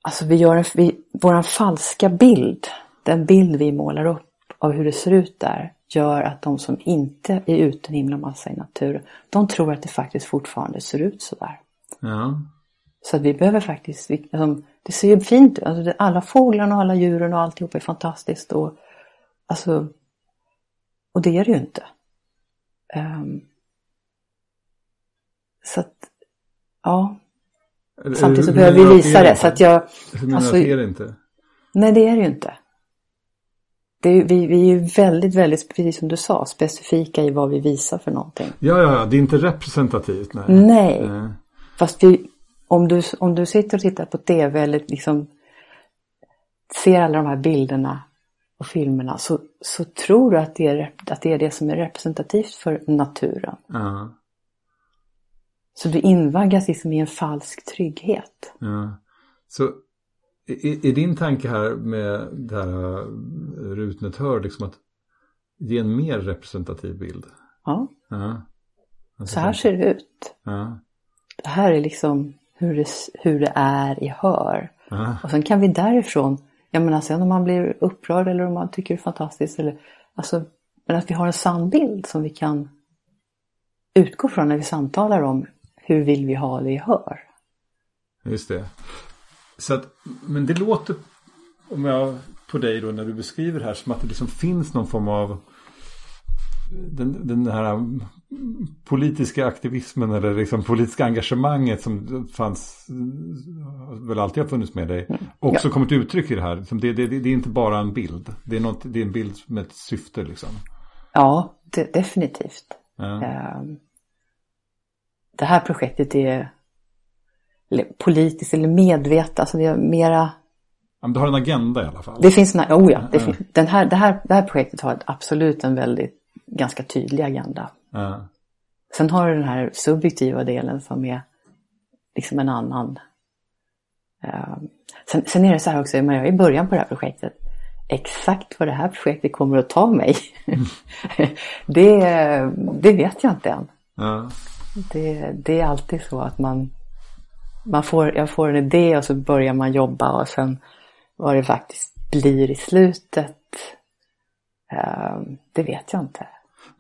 alltså vi gör en, vi, våran falska bild, den bild vi målar upp av hur det ser ut där gör att de som inte är ute en himla massa i naturen, de tror att det faktiskt fortfarande ser ut sådär. Ja. Så att vi behöver faktiskt, alltså, det ser ju fint ut, alltså, alla fåglarna och alla djuren och alltihop är fantastiskt och alltså, och det är det ju inte. Um, så att, ja. Samtidigt så behöver vi visa det så att jag... Hur menar alltså, det är det inte? Nej det är det ju inte. Det är, vi, vi är ju väldigt, väldigt, precis som du sa, specifika i vad vi visar för någonting. Ja, ja, det är inte representativt. Nej. nej. nej. Fast vi, om, du, om du sitter och tittar på tv eller liksom ser alla de här bilderna och filmerna så, så tror du att det, är, att det är det som är representativt för naturen. Uh. Så du invaggas liksom i en falsk trygghet. Ja. Så är din tanke här med det här äh, rutnetör liksom att ge en mer representativ bild? Ja. ja. Så här ser det ut. Ja. Det här är liksom hur det, hur det är i hör. Ja. Och sen kan vi därifrån, jag menar sen om man blir upprörd eller om man tycker det är fantastiskt eller alltså, men att vi har en sann bild som vi kan utgå från när vi samtalar om hur vill vi ha det i hör. Just det. Så att, men det låter om jag, på dig då när du beskriver det här som att det liksom finns någon form av den, den här politiska aktivismen eller liksom politiska engagemanget som fanns, väl alltid har funnits med dig, mm. också ja. kommit till uttryck i det här. Det, det, det, är inte bara en bild, det är, något, det är en bild med ett syfte liksom. Ja, det, definitivt. Ja. Ehm, det här projektet är politiskt eller medvetet. Alltså det är mera... Ja, du har en agenda i alla fall. Det finns en, oh ja, det, fin, den här, det, här, det här projektet har absolut en väldigt, ganska tydlig agenda. Sen har du den här subjektiva delen som är liksom en annan. Uh, sen, sen, är det så här också, jag är i början på det här projektet. Exakt vad det här projektet kommer att ta mig. Mm. det, det vet jag inte än. Ja. Det, det är alltid så att man man får, jag får en idé och så börjar man jobba och sen vad det faktiskt blir i slutet, uh, det vet jag inte.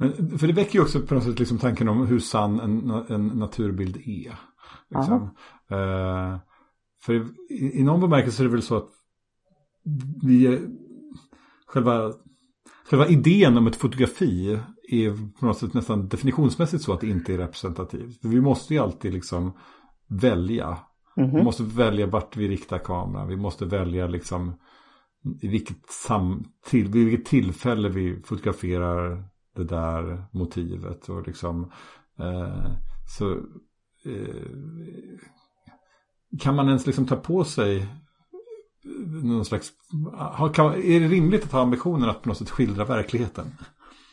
Men, för det väcker ju också på något sätt liksom tanken om hur sann en, en naturbild är. Liksom. Uh, för i, i någon bemärkelse är det väl så att vi, själva, själva idén om ett fotografi är på något sätt nästan definitionsmässigt så att det inte är representativt. För vi måste ju alltid liksom välja. Mm -hmm. Vi måste välja vart vi riktar kameran. Vi måste välja liksom i vilket, sam, till, vid vilket tillfälle vi fotograferar det där motivet. Och liksom, eh, så eh, kan man ens liksom ta på sig någon slags, kan, är det rimligt att ha ambitionen att på något sätt skildra verkligheten?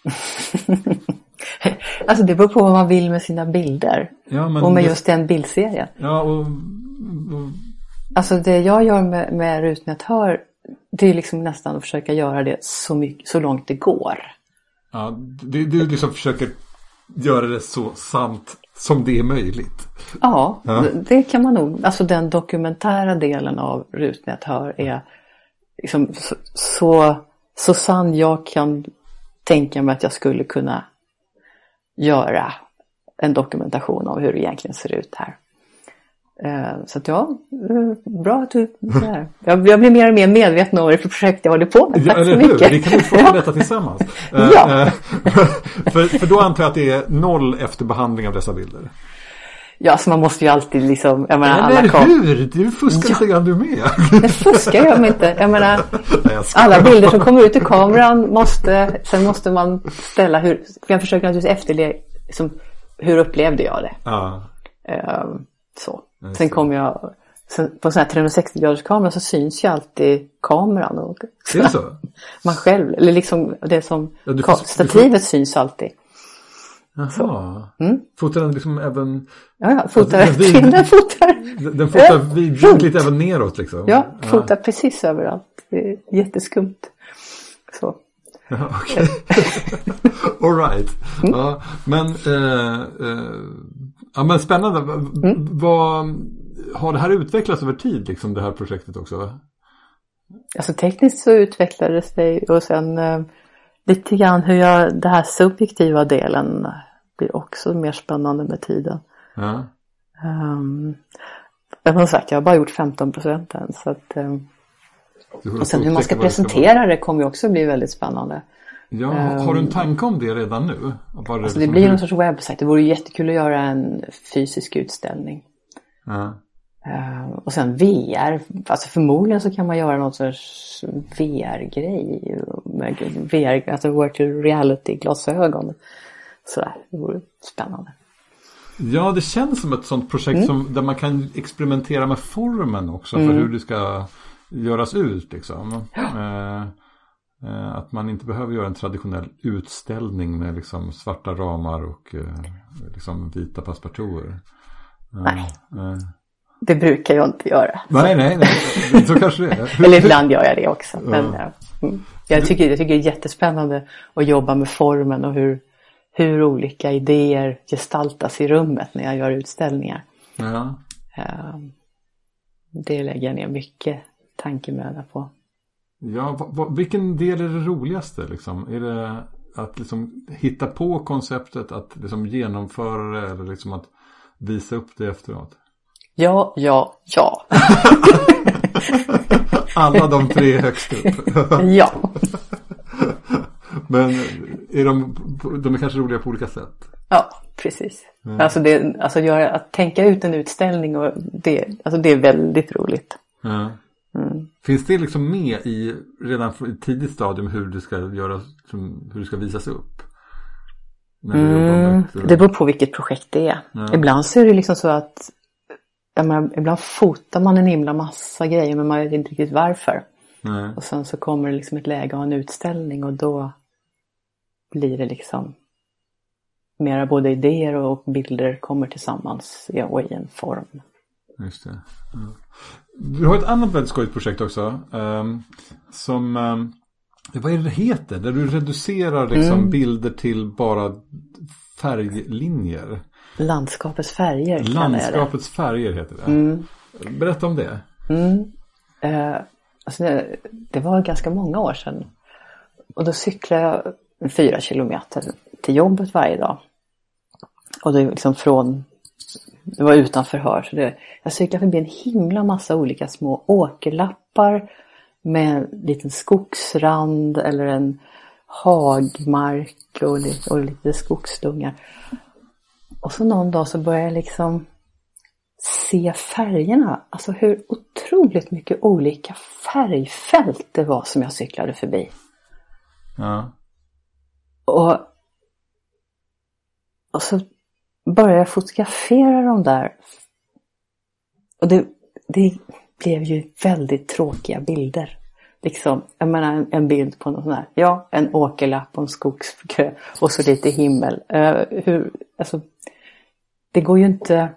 alltså det beror på vad man vill med sina bilder. Ja, men och med det... just den bildserien. Ja, och, och... Alltså det jag gör med, med Rutnätör det är liksom nästan att försöka göra det så, mycket, så långt det går. Ja, du, du liksom försöker göra det så sant som det är möjligt. Ja, ja. Det, kan man nog. Alltså den dokumentära delen av Rutnätör är liksom så, så, så sann jag kan tänka mig att jag skulle kunna göra en dokumentation av hur det egentligen ser ut här. Eh, så att ja, eh, bra att du är. Jag, jag blir mer och mer medveten om vad det är för projekt jag håller på med. Tack ja, eller så mycket. Hur? Vi kan utforma detta tillsammans. ja. Eh, för, för då antar jag att det är noll efterbehandling av dessa bilder. Ja, så man måste ju alltid liksom, jag menar Eller alla kom... hur? Du fuskar lite grann du med. Det fuskar jag inte. Jag menar, jag alla bilder som kommer ut i kameran måste, sen måste man ställa hur, jag försöker naturligtvis efterleva, liksom, hur upplevde jag det? Ja. Um, Sen kommer jag, sen, på en sån här 360 graders kamera så syns ju alltid kameran. Och, är det så? Man själv, eller liksom det som, ja, får, stativet får... syns alltid. Jaha. Mm. Fotar den liksom även... Ja, ja fotar. Alltså, den, den fotar. Den fotar vidvinkligt även neråt liksom? Ja, fotar ja. precis överallt. Det är jätteskumt. Så. Okej. Okay. Alright. Mm. Ja, men, eh, eh, ja, men spännande. Mm. Vad, har det här utvecklats över tid, liksom det här projektet också? Alltså tekniskt så utvecklades det och sen eh, lite grann hur jag, den här subjektiva delen blir också mer spännande med tiden. Ja. Um, men som sagt, jag har bara gjort 15 procent än. Så att, um, och sen hur man ska presentera det kommer ju också bli väldigt spännande. Ja, har du en ehm, tanke om det redan nu? Var det, alltså det blir ju någon sorts webbsajt. Det vore jättekul att göra en fysisk utställning. Ja. Uh, och sen VR, alltså förmodligen så kan man göra någon sorts VR-grej. VR, alltså virtual reality-glasögon. Sådär, det vore spännande. Ja, det känns som ett sånt projekt mm. som, där man kan experimentera med formen också mm. för hur det ska göras ut. Liksom. Ja. Eh, att man inte behöver göra en traditionell utställning med liksom svarta ramar och eh, liksom vita passepartouter. Eh, nej. Eh. Det brukar jag inte göra. Nej, nej, nej. Så kanske det är. Eller ibland gör jag det också. Men, ja. Mm. jag, tycker, jag tycker det är jättespännande att jobba med formen och hur, hur olika idéer gestaltas i rummet när jag gör utställningar. Ja. Det lägger jag ner mycket tankemöda på. Ja, vilken del är det roligaste liksom? Är det att liksom hitta på konceptet, att liksom genomföra det eller liksom att visa upp det efteråt? Ja, ja, ja. Alla de tre högst upp. ja. Men är de, de är kanske roliga på olika sätt? Ja, precis. Mm. Alltså, det, alltså göra, att tänka ut en utställning och det, alltså det är väldigt roligt. Mm. Mm. Finns det liksom med i redan i tidigt stadium hur det ska göras, hur det ska visas upp? Mm, det beror på vilket projekt det är. Ja. Ibland så är det liksom så att menar, ibland fotar man en himla massa grejer men man vet inte riktigt varför. Nej. Och sen så kommer det liksom ett läge att ha en utställning och då blir det liksom mera både idéer och bilder kommer tillsammans och i en form. Just det. Ja. Du har ett annat väldigt skojigt projekt också. Um, som, um, vad är det det heter? Där du reducerar liksom mm. bilder till bara färglinjer. Landskapets färger Landskapets färger heter det. Mm. Berätta om det. Mm. Uh, alltså det, det var ganska många år sedan. Och då cyklade jag fyra kilometer till jobbet varje dag. Och det är liksom från, det var utan förhör. Så det, jag cyklade förbi en himla massa olika små åkerlappar med en liten skogsrand eller en hagmark och lite, och lite skogsdungar. Och så någon dag så började jag liksom se färgerna. Alltså hur otroligt mycket olika färgfält det var som jag cyklade förbi. Ja. Och, och så började jag fotografera de där. Och det, det blev ju väldigt tråkiga bilder. Liksom, jag menar en bild på någon sån här, ja, en åkerlapp och en skogskö och så lite himmel. Uh, hur, alltså, det går ju inte...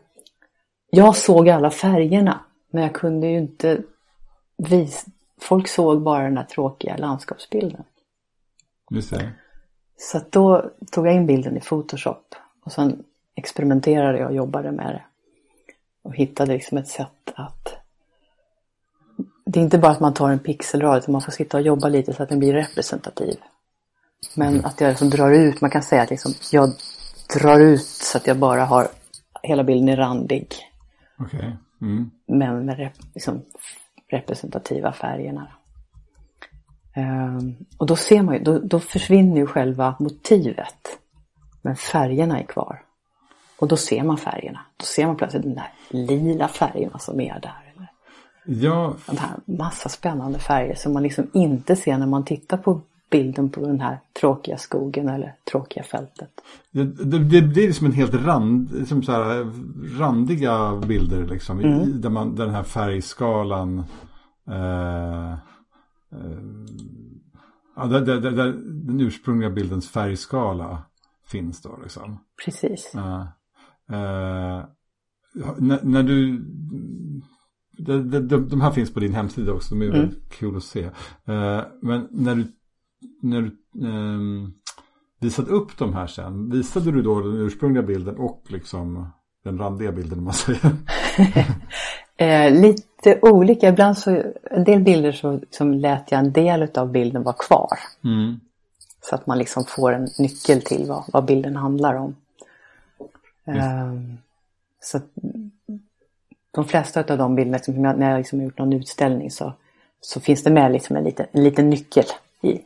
Jag såg alla färgerna, men jag kunde ju inte visa... Folk såg bara den här tråkiga landskapsbilden. Just det. Så då tog jag in bilden i Photoshop och sen experimenterade jag och jobbade med det. Och hittade liksom ett sätt att det är inte bara att man tar en pixelrad utan man får sitta och jobba lite så att den blir representativ. Men mm. att jag liksom drar ut, man kan säga att liksom, jag drar ut så att jag bara har hela bilden är randig. Okay. Mm. Men med rep, liksom, representativa färgerna. Um, och då ser man ju, då, då försvinner ju själva motivet. Men färgerna är kvar. Och då ser man färgerna. Då ser man plötsligt de där lila färgerna som är där. Ja. De här massa spännande färger som man liksom inte ser när man tittar på bilden på den här tråkiga skogen eller tråkiga fältet. Det, det, det blir liksom en helt rand, som så här, randiga bilder liksom. Mm. där, man, där den här färgskalan eh, eh, ja, där, där, där, den ursprungliga bildens färgskala finns då liksom. Precis. Eh, eh, när, när du de, de, de, här finns på din hemsida också, de är mm. väldigt kul att se. Uh, men när du, när du um, visade upp de här sen, visade du då den ursprungliga bilden och liksom den randiga bilden om man säger? eh, lite olika, ibland så, en del bilder så, som lät jag en del av bilden vara kvar. Mm. Så att man liksom får en nyckel till vad, vad bilden handlar om. Um, så de flesta av de bilderna, liksom, när jag liksom gjort någon utställning så, så finns det med liksom en, liten, en liten nyckel i,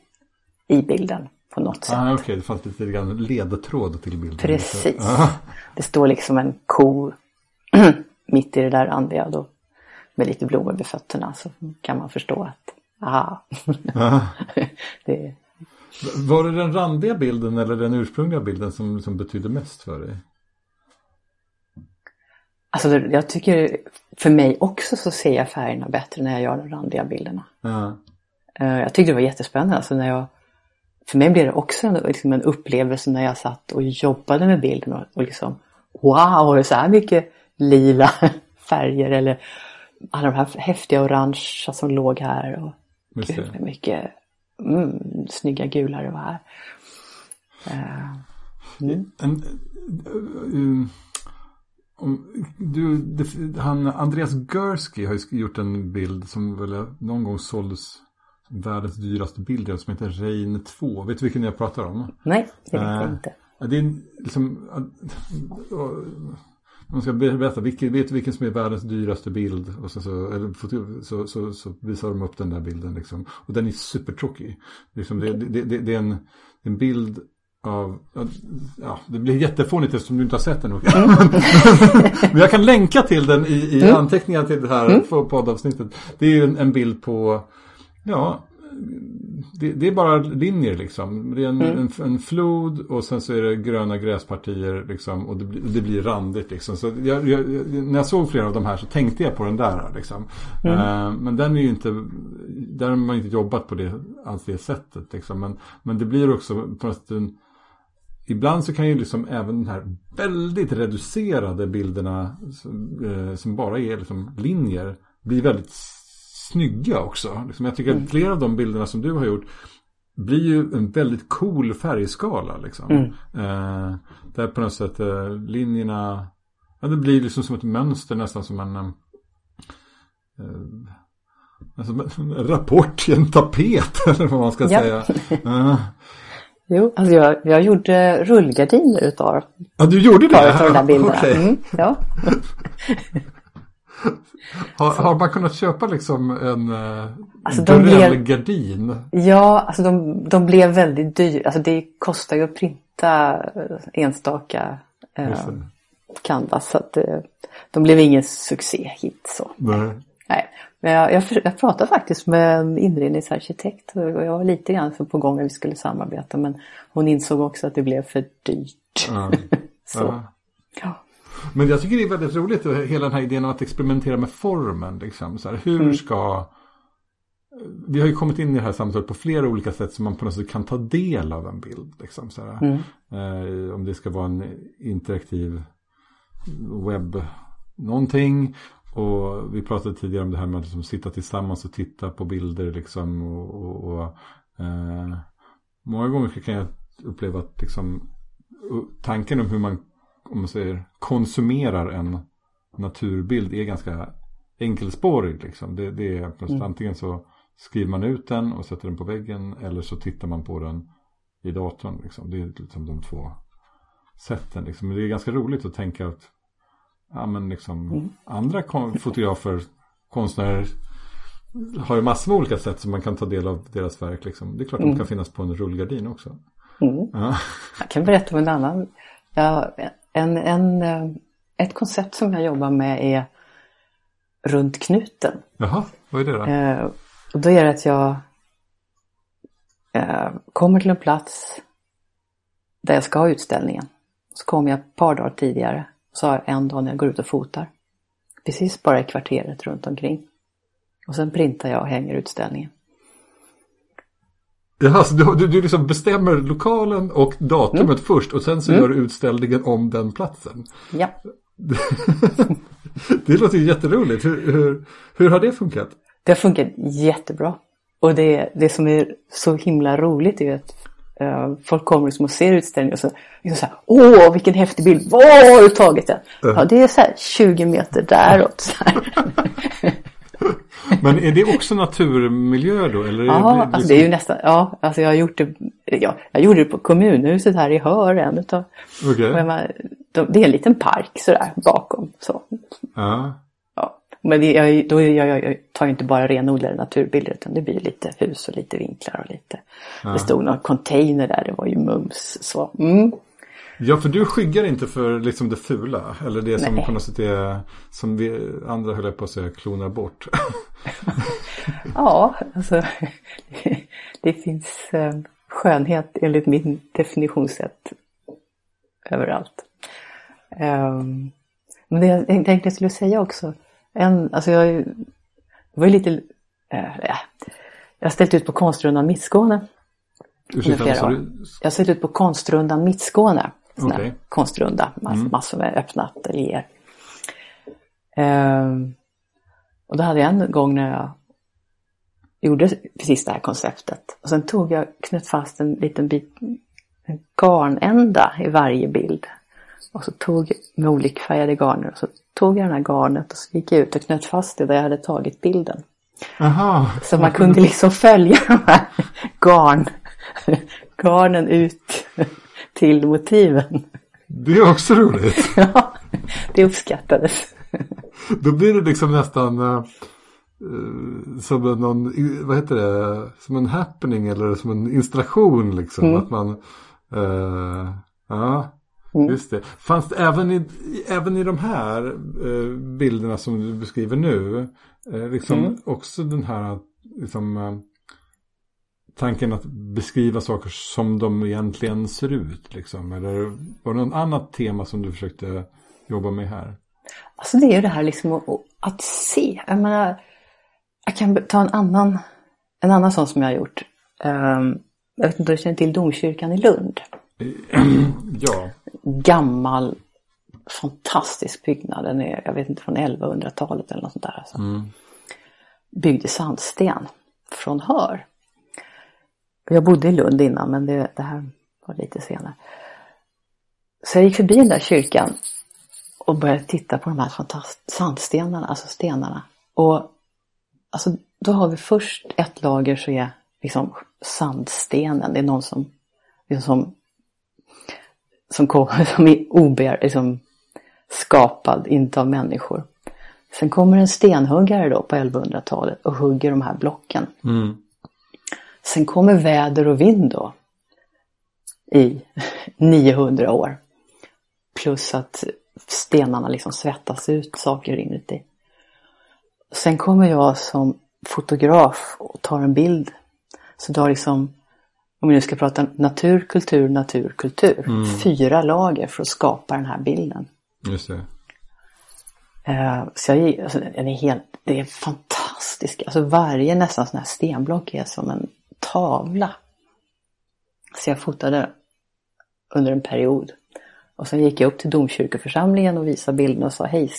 i bilden på något sätt. Ah, Okej, okay. det fanns lite grann ledtråd till bilden. Precis. Ah. Det står liksom en ko mitt i det där randiga då med lite blommor vid fötterna så kan man förstå att aha. Ah. det... Var det den randiga bilden eller den ursprungliga bilden som, som betydde mest för dig? Alltså jag tycker, för mig också så ser jag färgerna bättre när jag gör de randiga bilderna. Eh, jag tyckte det var jättespännande. Alltså när jag, för mig blev det också en, liksom en upplevelse när jag satt och jobbade med bilden och, och liksom Wow, så här mycket lila färger eller alla de här häftiga orangea som låg här. Och gud, vad mycket mm, snygga gula det var här. Uh, mm. Om, du, det, han, Andreas Gursky har ju gjort en bild som väl någon gång såldes världens dyraste bild som heter Rein 2. Vet du vilken jag pratar om? Nej, det vet jag äh, inte. Det är liksom, man ska berätta, vilken, vet du vilken som är världens dyraste bild? Och så, så, så, så, visar de upp den där bilden liksom. Och den är supertråkig. Liksom, det, det, det, det, är en, en bild av, ja, det blir jättefånigt eftersom du inte har sett den. Men jag kan länka till den i, i mm. anteckningarna till det här mm. poddavsnittet. Det är ju en, en bild på, ja, det, det, är bara linjer liksom. Det är en, mm. en, en, flod och sen så är det gröna gräspartier liksom. Och det, det blir randigt liksom. Så jag, jag, när jag såg flera av de här så tänkte jag på den där liksom. Mm. Uh, men den är ju inte, där har man inte jobbat på det, alls det sättet liksom. Men, men det blir också på något sätt en, ibland så kan ju liksom även de här väldigt reducerade bilderna som, eh, bara är liksom linjer bli väldigt snygga också. Liksom jag tycker att mm. flera av de bilderna som du har gjort blir ju en väldigt cool färgskala. Liksom. Mm. Eh, där på något sätt eh, linjerna, ja, det blir liksom som ett mönster nästan som en eh, Alltså en rapport i en tapet eller vad man ska ja. säga. Jo, alltså jag, jag gjorde rullgardiner utav Ja, du gjorde det? Utav de där bilderna. Okay. Mm, ja. har, har, man kunnat köpa liksom en uh, alltså gardin? Ja, alltså de, de blev väldigt dyra. Alltså det kostar ju att printa eh, enstaka uh, canvas. Så att uh, de blev ingen succé hit så. Nej. Nej, men jag, jag, jag pratade faktiskt med en inredningsarkitekt och jag var lite grann för på gång att vi skulle samarbeta men hon insåg också att det blev för dyrt. Ja. Så. Ja. Men jag tycker det är väldigt roligt hela den här idén om att experimentera med formen. Liksom. Så här, hur mm. ska... Vi har ju kommit in i det här samtalet på flera olika sätt som man på något sätt kan ta del av en bild. Liksom, så här. Mm. Eh, om det ska vara en interaktiv webb någonting. Och vi pratade tidigare om det här med att liksom sitta tillsammans och titta på bilder. Liksom, och, och, och eh, många gånger kan jag uppleva att liksom, tanken om hur man om man säger, konsumerar en naturbild är ganska enkelspårig. Liksom. Det, det är mm. antingen så skriver man ut den och sätter den på väggen eller så tittar man på den i datorn. Liksom. Det är liksom de två sätten. Liksom. Men det är ganska roligt att tänka att ja, men liksom, mm. andra fotografer, konstnärer har ju massor med olika sätt som man kan ta del av deras verk. Liksom. Det är klart mm. de kan finnas på en rullgardin också. Mm. Ja. Jag kan berätta om en annan. Jag, en, en, eh, ett koncept som jag jobbar med är runt knuten. Jaha, vad är det då? Eh, och då är det att jag eh, kommer till en plats där jag ska ha utställningen. Så kommer jag ett par dagar tidigare. Så har jag en dag när jag går ut och fotar. Precis bara i kvarteret runt omkring. Och sen printar jag och hänger utställningen. Ja, alltså, du, du, du liksom bestämmer lokalen och datumet mm. först och sen så mm. gör du utställningen om den platsen. Ja. det låter ju jätteroligt. Hur, hur, hur har det funkat? Det har funkat jättebra. Och det, det som är så himla roligt är att folk kommer liksom och ser utställningen och så, liksom så här, åh vilken häftig bild, var har du tagit den? Ja, det är så här 20 meter däråt. Så Men är det också naturmiljö då? Eller ja, det, liksom... alltså det är ju nästan, ja, alltså jag har gjort det, ja, jag gjorde det på kommunhuset här i Hör, en utav, okay. det är en liten park sådär bakom. Så. Ja. Men jag, då, jag, jag tar ju inte bara renodlade naturbilder utan det blir lite hus och lite vinklar och lite, ja. det stod någon container där, det var ju mums. Så, mm. Ja, för du skyggar inte för liksom det fula. Eller det som Nej. på något sätt är, som vi andra höll på att säga, klonar bort. ja, alltså det finns eh, skönhet enligt min definitionssätt överallt. Um, men det jag tänkte jag skulle säga också, en, alltså jag var ju lite, äh, jag har ställt ut på Konstrundan Mittskåne. Ursäkta, vad sa du? Jag har ställt ut på Konstrundan Mittskåne okay. konstrunda, mass, mm. massor med öppna ateljéer. Um, och då hade jag en gång när jag gjorde precis det här konceptet. Och sen tog jag, knöt fast en liten bit en garnända i varje bild. Och så tog med olikfärgade garner och så tog jag den här garnet och så gick jag ut och knöt fast det där jag hade tagit bilden. Aha. Så man kunde liksom följa de här garn, garnen ut till motiven. Det är också roligt. ja, det uppskattades. Då blir det liksom nästan uh, som en, någon, vad heter det, som en happening eller som en installation liksom. Mm. Att man, uh, ja, mm. just det. Fanns det även i, även i de här uh, bilderna som du beskriver nu, liksom mm. också den här, liksom, tanken att beskriva saker som de egentligen ser ut? Liksom? Eller var det något annat tema som du försökte jobba med här? Alltså det är ju det här liksom att, se. Jag menar, jag kan ta en annan, en annan sån som jag har gjort. Um, jag vet inte om du känner till domkyrkan i Lund? ja. Gammal, fantastisk byggnad. Den är, jag vet inte, från 1100-talet eller något sånt där. Alltså. Mm. Byggd i sandsten från hör. Jag bodde i Lund innan men det, det här var lite senare. Så jag gick förbi den där kyrkan och började titta på de här sandstenarna, alltså stenarna. Och alltså, då har vi först ett lager så är liksom sandstenen, det är någon som, liksom, som, kommer, som är ober, liksom, skapad, inte av människor. Sen kommer en stenhuggare då på 1100-talet och hugger de här blocken. Mm. Sen kommer väder och vind då i 900 år. Plus att stenarna liksom svettas ut saker inuti. sen kommer jag som fotograf och tar en bild. Så då har liksom, om vi nu ska prata natur, kultur, natur, kultur. Mm. Fyra lager för att skapa den här bilden. Just det. Uh, så jag, alltså, den är helt, det är fantastiskt. Alltså varje nästan sån här stenblock är som en tavla. Så jag fotade under en period. Och sen gick jag upp till domkyrkoförsamlingen och visade bilden och sa hej,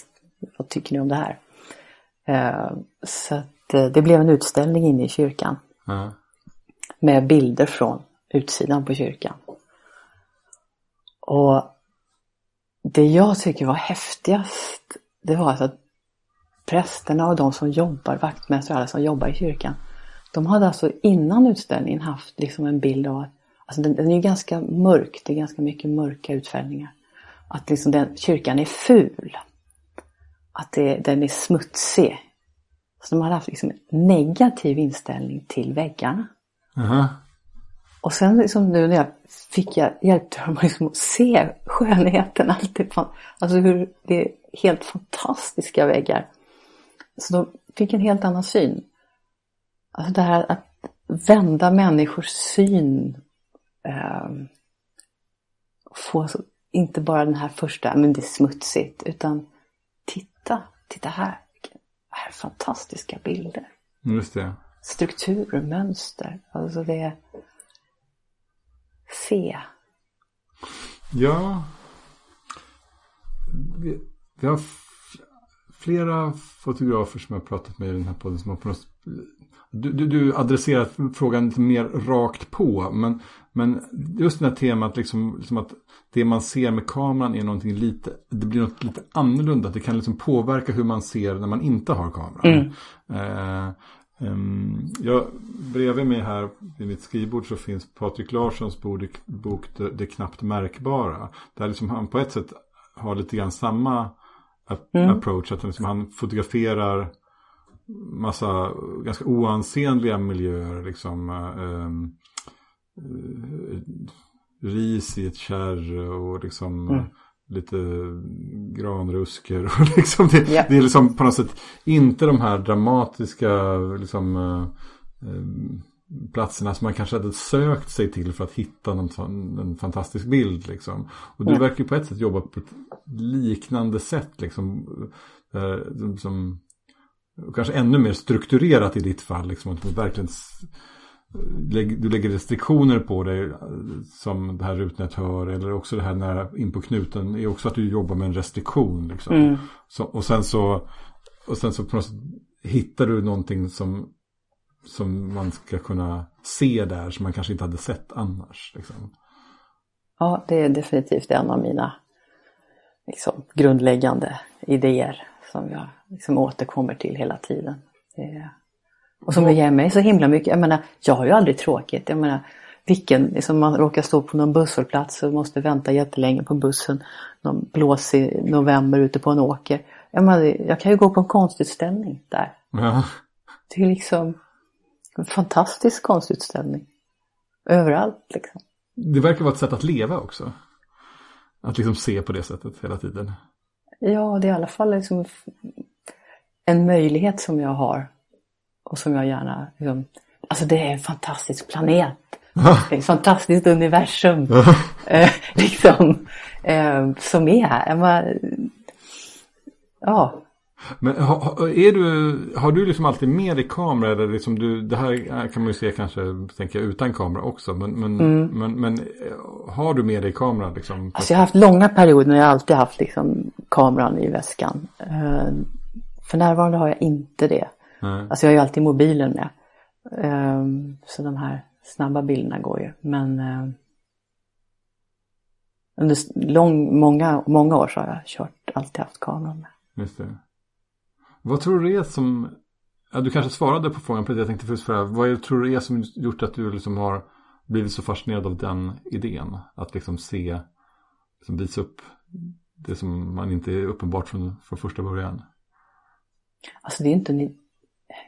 vad tycker ni om det här? Uh, så att uh, det blev en utställning inne i kyrkan. Mm. Med bilder från utsidan på kyrkan. Och det jag tycker var häftigast det var alltså att prästerna och de som jobbar, vaktmästare och alla som jobbar i kyrkan. De hade alltså innan utställningen haft liksom en bild av att, alltså den, den är ju ganska mörk, det är ganska mycket mörka utfällningar. Att liksom den, kyrkan är ful. Att det, den är smutsig. Så de hade haft liksom en negativ inställning till väggarna. Uh -huh. Och sen liksom nu när jag fick jag, hjälpte dem liksom att se skönheten. Allt alltså hur det är helt fantastiska väggar. Så de fick en helt annan syn. Alltså det här att vända människors syn. Eh, få alltså, inte bara den här första, men det är smutsigt, utan titta, titta här. Här är fantastiska bilder. Just det. Strukturer, mönster. Alltså det är se. Ja. Vi, vi har flera fotografer som har pratat med i den här podden som har på något du, du, du adresserar frågan lite mer rakt på. Men, men just det här temat liksom, liksom att det man ser med kameran är någonting lite, det blir något lite annorlunda. Det kan liksom påverka hur man ser när man inte har kameran. Mm. Eh, Um, ja, bredvid mig här vid mitt skrivbord så finns Patrik Larssons bok Det, det knappt märkbara. Där liksom han på ett sätt har lite grann samma mm. approach. Att liksom han fotograferar massa ganska oansenliga miljöer. Liksom, um, ris i ett kärr och liksom mm lite granrusker. Och liksom det, yeah. det är liksom på något sätt inte de här dramatiska liksom, eh, platserna som man kanske hade sökt sig till för att hitta någon, en fantastisk bild. Liksom. Och du yeah. verkar ju på ett sätt jobba på ett liknande sätt. Liksom, eh, som, kanske ännu mer strukturerat i ditt fall. Liksom, att verkligen du lägger restriktioner på dig som det här rutnät hör eller också det här nära in på knuten är också att du jobbar med en restriktion. Liksom. Mm. Så, och sen så och sen så på något sätt hittar du någonting som, som man ska kunna se där som man kanske inte hade sett annars. Liksom. Ja, det är definitivt en av mina liksom, grundläggande idéer som jag liksom återkommer till hela tiden. Det är och som ger mig så himla mycket. Jag menar, jag har ju aldrig tråkigt. Jag menar, vilken, liksom man råkar stå på någon busshållplats och måste vänta jättelänge på bussen. Någon blåsig november ute på en åker. Jag, menar, jag kan ju gå på en konstutställning där. Ja. Det är liksom en fantastisk konstutställning. Överallt liksom. Det verkar vara ett sätt att leva också. Att liksom se på det sättet hela tiden. Ja, det är i alla fall liksom en möjlighet som jag har och som jag gärna, liksom, alltså det är en fantastisk planet. Det är ett fantastiskt universum. eh, liksom, eh, som är här. Ja. Men har, är du, har du liksom alltid med dig kamera? Eller liksom du, det här kan man ju se kanske tänker jag, utan kamera också. Men, men, mm. men, men eh, har du med dig kameran? Liksom? Alltså jag har haft långa perioder när jag alltid haft liksom, kameran i väskan. Uh, för närvarande har jag inte det. Mm. Alltså jag har ju alltid mobilen med. Um, så de här snabba bilderna går ju. Men uh, under lång, många, många år så har jag kört, alltid haft kameran med. Just det. Vad tror du är som, ja, du kanske svarade på frågan på det jag tänkte först fråga. Vad är, tror du är som gjort att du liksom har blivit så fascinerad av den idén? Att liksom se, liksom visa upp det som man inte är uppenbart från, från första början. Alltså det är inte en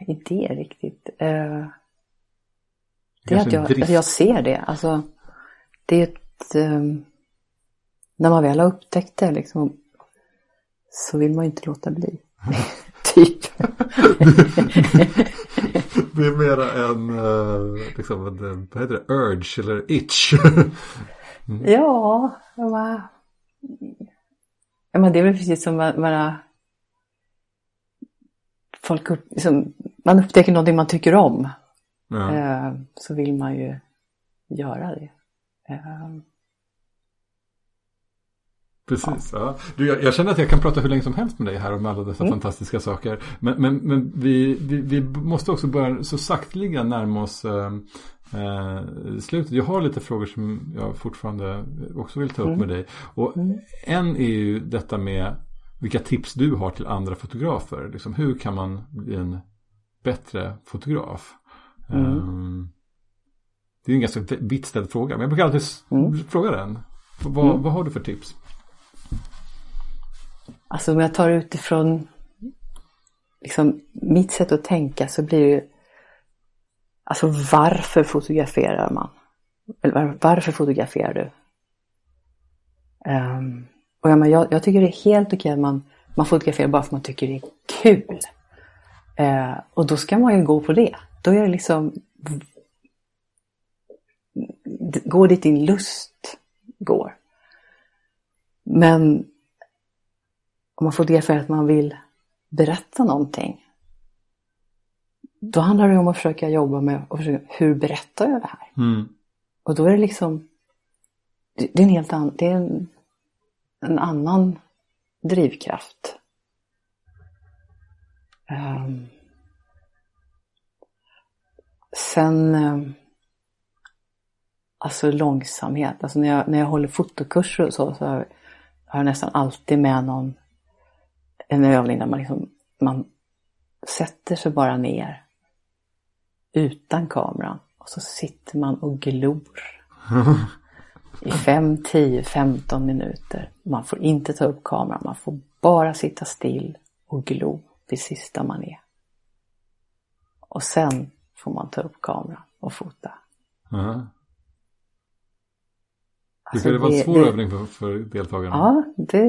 idé riktigt. Uh, det är att jag, att jag ser det. Alltså, det är ett... Um, när man väl har upptäckt det liksom, så vill man ju inte låta bli. typ. det är mera en, uh, liksom, en, vad heter det, urge eller itch. mm. Ja, men det är väl precis som bara folk upp, liksom, man upptäcker någonting man tycker om. Ja. Eh, så vill man ju göra det. Eh, Precis. Ja. Du, jag, jag, känner att jag kan prata hur länge som helst med dig här om alla dessa mm. fantastiska saker. Men, men, men vi, vi, vi, måste också börja så sakteliga närma oss eh, eh, slutet. Jag har lite frågor som jag fortfarande också vill ta upp mm. med dig. Och mm. en är ju detta med vilka tips du har till andra fotografer. Liksom, hur kan man bli en bättre fotograf? Um, det är en ganska vitt ställd fråga. Men jag brukar alltid mm. fråga den. Vad, mm. vad har du för tips? Alltså om jag tar utifrån liksom, mitt sätt att tänka så blir det ju Alltså varför fotograferar man? Eller varför fotograferar du? Um, och jag, jag, jag, tycker det är helt okej att man, man fotograferar bara för att man tycker det är kul. Uh, och då ska man ju gå på det. Då är det liksom Gå dit din lust går. Men om man fotograferar att man vill berätta någonting. Då handlar det om att försöka jobba med och försöka, hur berättar jag det här? Mm. Och då är det liksom, det är en helt annan, det är en, en annan drivkraft. Um, sen, um, alltså långsamhet, alltså när jag, när jag håller fotokurser och så, så har jag nästan alltid med någon en övning där man liksom, man sätter sig bara ner utan kameran och så sitter man och glor. i 5, 10, 15 minuter. Man får inte ta upp kameran, man får bara sitta still och glo det sista man är. Och sen får man ta upp kameran och fota. Uh-huh. Alltså, det vara en svår det, övning för, för deltagarna? Ja, det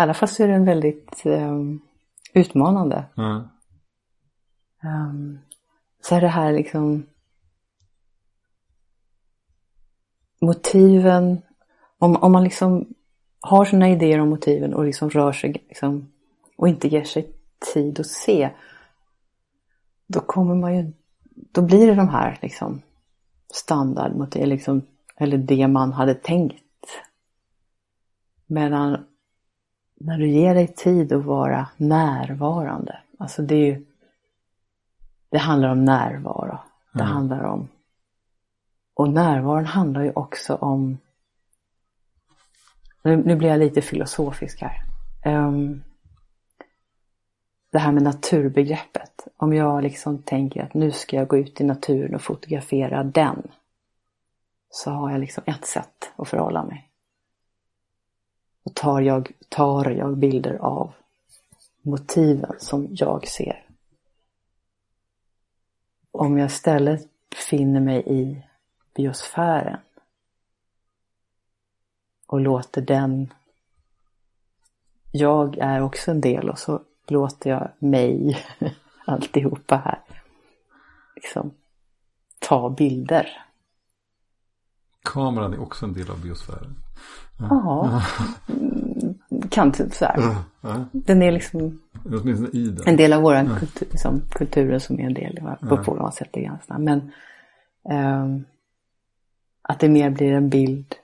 i alla fall så är den väldigt um, utmanande. Mm. Um, så är det här liksom motiven, om, om man liksom har sina idéer om motiven och liksom rör sig liksom, och inte ger sig tid att se, då kommer man ju, då blir det de här liksom standardmotiv, liksom, eller det man hade tänkt. Medan när du ger dig tid att vara närvarande. Alltså det är ju, det handlar om närvaro. Det mm. handlar om, och närvaron handlar ju också om, nu, nu blir jag lite filosofisk här. Um, det här med naturbegreppet. Om jag liksom tänker att nu ska jag gå ut i naturen och fotografera den. Så har jag liksom ett sätt att förhålla mig. Och tar jag, tar jag bilder av motiven som jag ser. Om jag istället finner mig i biosfären och låter den jag är också en del och så låter jag mig, alltihopa här, liksom ta bilder. Kameran är också en del av biosfären. Ja, kan typ så här. Den är liksom en del av vår kultur, liksom, kulturen som är en del på på något sätt. Men um, att det mer blir en bild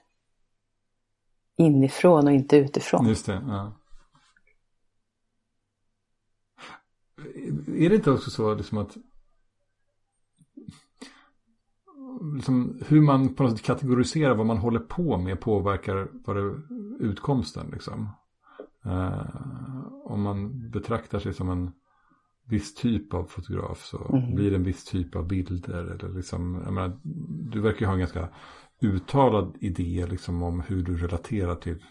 inifrån och inte utifrån. Just det, ja. Är det inte också så liksom att liksom, hur man på något sätt kategoriserar vad man håller på med påverkar vad det, utkomsten. Liksom. Uh, om man betraktar sig som en viss typ av fotograf så mm. blir det en viss typ av bilder. Eller liksom, jag menar, du verkar ju ha en ganska uttalad idé liksom, om hur du relaterar till,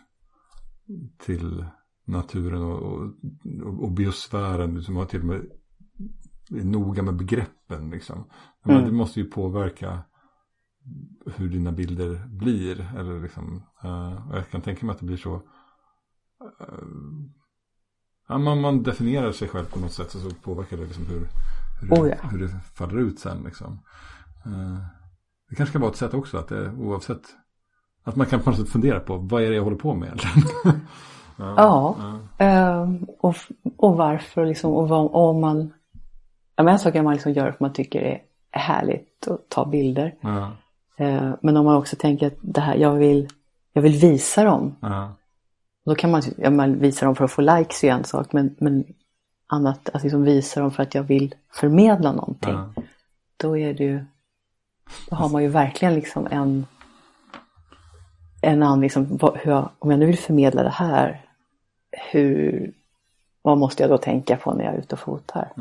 till naturen och, och, och biosfären. Du som har till och med är noga med begreppen. Liksom. Mm. det måste ju påverka hur dina bilder blir. Eller liksom, uh, jag kan tänka mig att det blir så. Uh, ja, man, man definierar sig själv på något sätt så påverkar det liksom hur, hur, Oh ja. hur det faller ut sen. Liksom. Eh, det kanske kan vara ett sätt också att det, oavsett att man kan på något sätt fundera på vad är det jag håller på med egentligen. Ja, ehm, och, och varför liksom, och vad, och om man, ja men en sak kan man liksom göra för man tycker det är härligt att ta bilder. ja, Eh, men om man också tänker att det här, jag vill, jag vill visa dem. Då kan man, ja, man visa dem för att få likes är en sak, men, men annat, att liksom visa dem för att jag vill förmedla någonting. ja. Då är det ju, då har man ju verkligen liksom en, en annan, liksom, vad, hur jag, om jag nu vill förmedla det här, hur, vad måste jag då tänka på när jag är ute och fotar?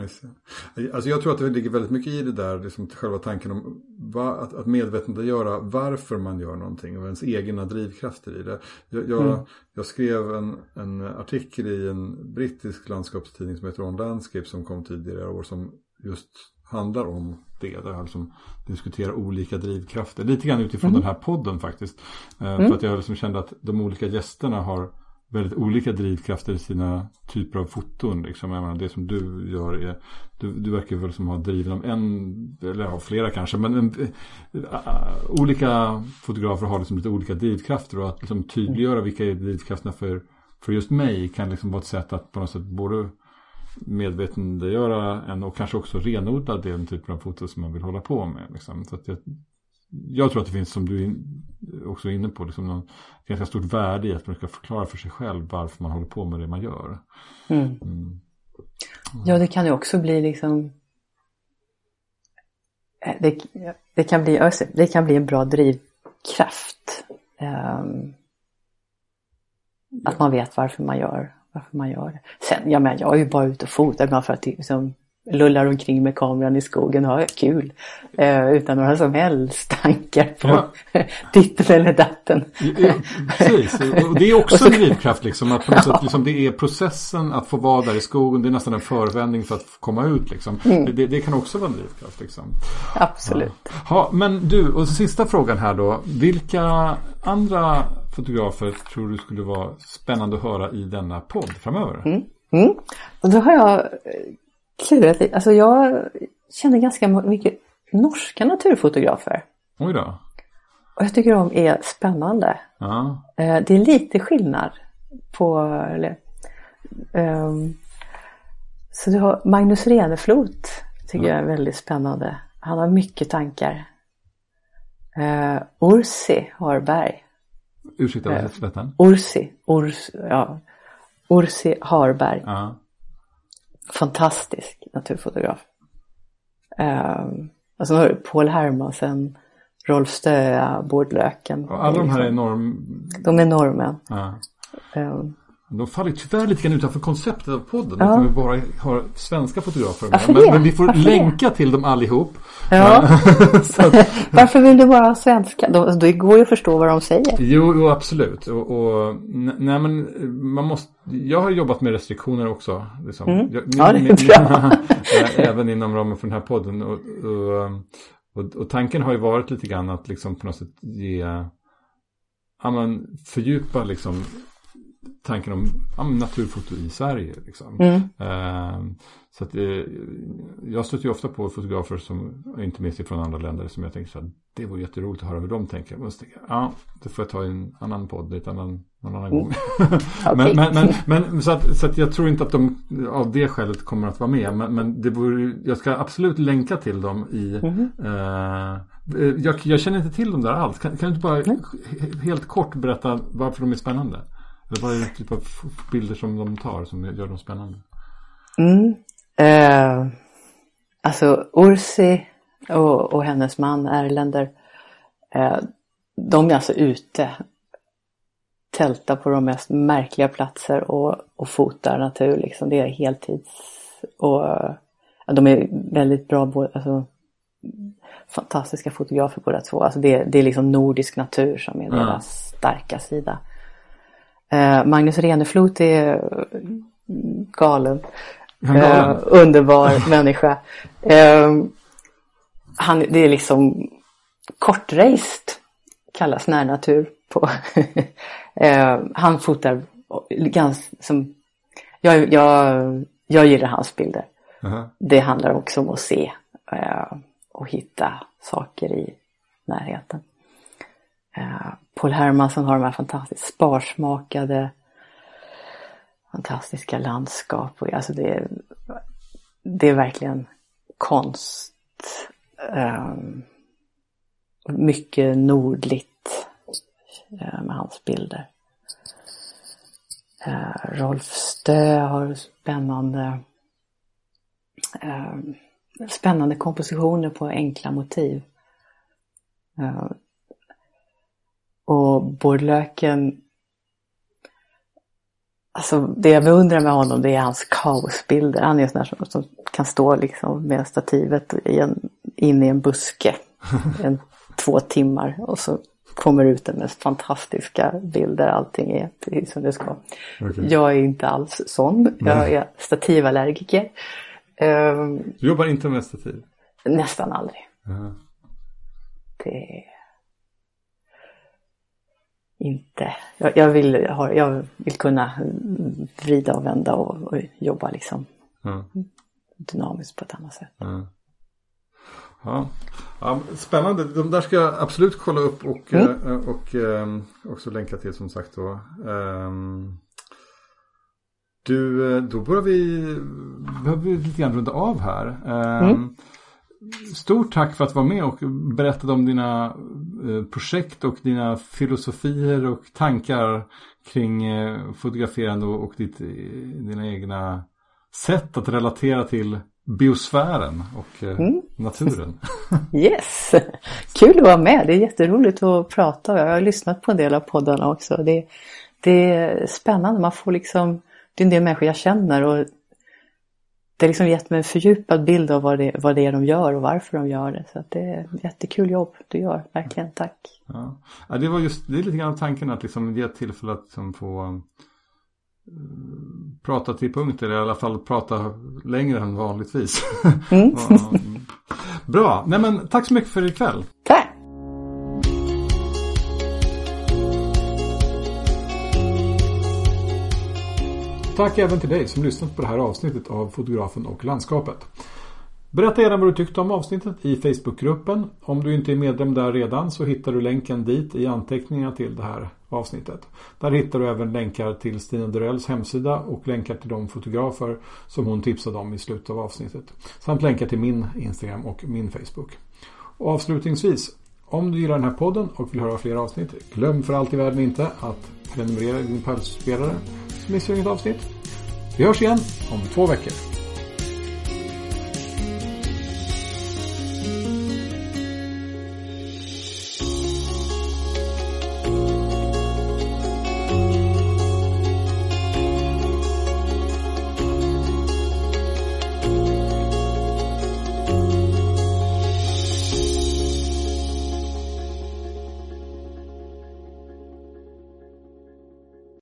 Alltså jag tror att det ligger väldigt mycket i det där, liksom själva tanken om va, att, att medvetandegöra varför man gör någonting och ens egna drivkrafter i det. Jag, jag, Mm. jag skrev en, en artikel i en brittisk landskapstidning som heter On Landscape som kom tidigare år som just handlar om det. Där jag liksom diskuterar olika drivkrafter. Lite grann utifrån Mm. den här podden faktiskt. Eh, För att jag liksom kände att de olika gästerna har väldigt olika drivkrafter i sina typer av foton. Liksom. Jag menar, det som du gör är, du, du verkar väl som ha driven av en, eller av flera kanske, men en, äh, eh, olika fotografer har liksom lite olika drivkrafter och att liksom tydliggöra vilka är drivkrafterna för, för just mig kan liksom vara ett sätt att på något sätt både medvetandegöra en och kanske också renodla den typen av foto som man vill hålla på med. Liksom. Så att jag, jag tror att det finns, som du in, också är inne på, liksom någon ganska stort värde i att man ska förklara för sig själv varför man håller på med det man gör. Mm. Mm. Ja, det kan ju också bli liksom eh, det, det, kan bli, det kan bli en bra drivkraft. Ehm, att man vet varför man gör, varför man gör det. Sen, ja men jag är ju bara ute och fotar bara för att liksom, lullar omkring med kameran i skogen och har kul. Eh, utan några som helst tankar på Ja. ditten eller datten. Ja, Precis, och det är också så- en drivkraft liksom. Att på något sätt, liksom, det är processen att få vara där i skogen. Det är nästan en förvändning för att komma ut liksom. Mm. Det, det, det kan också vara en drivkraft liksom. Absolut. Ja, men du, och sista frågan här då. Vilka andra fotografer tror du skulle vara spännande att höra i denna podd framöver? Mm. Och då har jag eh, klurat lite. Alltså jag känner ganska mycket norska naturfotografer. Oj då. Och jag tycker de är spännande. Eh, Det är lite skillnad på... Eller, ehm, så du har Magnus Reneflot. Tycker jag är väldigt spännande. Han har mycket tankar. Uh, Ursi Harberg. ursäkta, vad heter den? Ursi. Urs, ja. Ursi Harberg. Ja. Fantastisk naturfotograf. Um, och så har du Paul Hermansen, Rolf Stöa, Bård Löken. Och alla de här är enorm... De är norrmän. Ja. Um, De faller tyvärr lite grann utanför konceptet av podden. Ja. Att vi bara har svenska fotografer med. Men, det? men vi får Varför det? länka till dem allihop. ja. Att, Varför vill du bara ha svenska? Då går ju att förstå vad de säger. jo, jo, absolut. Och, och, nej, men man måste, jag har jobbat med restriktioner också. Liksom. Mm. Jag, Ja, det är bra. även inom ramen för den här podden. Och, och, och, och tanken har ju varit lite grann att liksom på något sätt ge, ja, men fördjupa liksom tanken om ja, naturfoto i Sverige. Liksom. Mm. Ehm, så att, eh, jag stöter ju ofta på fotografer som, inte minst från andra länder, som jag tänker så här, det vore jätteroligt att höra hur de tänker. Men så tänker jag, ja, det får jag ta i en annan podd, ett annan, någon annan gång. Okej. men, men, men, men så, att, så att jag tror inte att de av det skälet kommer att vara med. Men, men det vore, jag ska absolut länka till dem i Mhm. eh, jag, jag känner inte till dem där alls. Kan, kan du inte bara he- helt kort berätta varför de är spännande? Eller vad är det typ av bilder som de tar som gör dem spännande? Mm. Eh, alltså Ursi och, och hennes man Erländer. Eh, de är alltså ute. Tältar på de mest märkliga platser och, och fotar natur. Liksom. Det är heltids. Och ja, de är väldigt bra. både- Alltså, fantastiska fotografer båda två. Alltså det, det är liksom nordisk natur som är Mm. deras starka sida. Eh, Magnus Reneflot är mm, galen. Galen? Eh, underbar människa. Eh, han, det är liksom kortraced kallas närnatur på. eh, han fotar ganska som jag, jag, jag gillar hans bilder. Aha. Det handlar också om att se eh, och hitta saker i närheten. Paul Hermansson har de här fantastiskt sparsmakade fantastiska landskap. Och, alltså det, är, det är verkligen konst. Um, mycket nordligt uh, med hans bilder. Uh, Rolf Stö har spännande uh, spännande kompositioner på enkla motiv. Eh, och Bårdlöken Alltså det jag beundrar med honom det är hans kaosbilder. Han är en sån där som, som kan stå liksom med stativet i en, in i en buske en, två timmar och så kommer ut den mest fantastiska bilder. Allting är precis som det ska. Okay. Jag är inte alls sån. Jag är stativallergiker. Um, du jobbar inte med stativ? Nästan aldrig. Uh-huh. Det är inte. Jag, jag, vill, jag vill kunna vrida och vända och, och jobba liksom uh-huh. dynamiskt på ett annat sätt. Uh-huh. Ja. ja. spännande, de där ska jag absolut kolla upp och, mm. Eh, och, och um, också länka till som sagt då. Um, du, eh, då börjar vi, behöver vi lite grann runda av här. Ehm, mm. Stort tack för att du var med och berättade om dina eh, projekt och dina filosofier och tankar kring eh, fotograferande och ditt, dina egna sätt att relatera till biosfären och mm. naturen. yes, kul att vara med. Det är jätteroligt att prata. Jag har lyssnat på en del av poddarna också. Det, det är spännande. Man får liksom det är en del människor jag känner och det har liksom gett mig en fördjupad bild av vad det, vad det är de gör och varför de gör det. Så det är jättekul jobb du gör, verkligen tack. Ja. ja det var just, det är lite grann tanken att liksom ge tillfälle att liksom få uh, prata till punkter, eller i alla fall prata längre än vanligtvis. Mm. Bra, nej men tack så mycket för ikväll. Tack. Tack även till dig som lyssnat på det här avsnittet av Fotografen och landskapet. Berätta gärna vad du tyckte om avsnittet i Facebookgruppen. Om du inte är medlem där redan så hittar du länken dit i anteckningarna till det här avsnittet. Där hittar du även länkar till Stina Durells hemsida och länkar till de fotografer som hon tipsade om i slutet av avsnittet. Samt länkar till min Instagram och min Facebook. Och avslutningsvis, om du gillar den här podden och vill höra fler avsnitt, glöm för allt i världen inte att prenumerera i din pulsspelare missa inget avsnitt. Vi hörs igen om två veckor.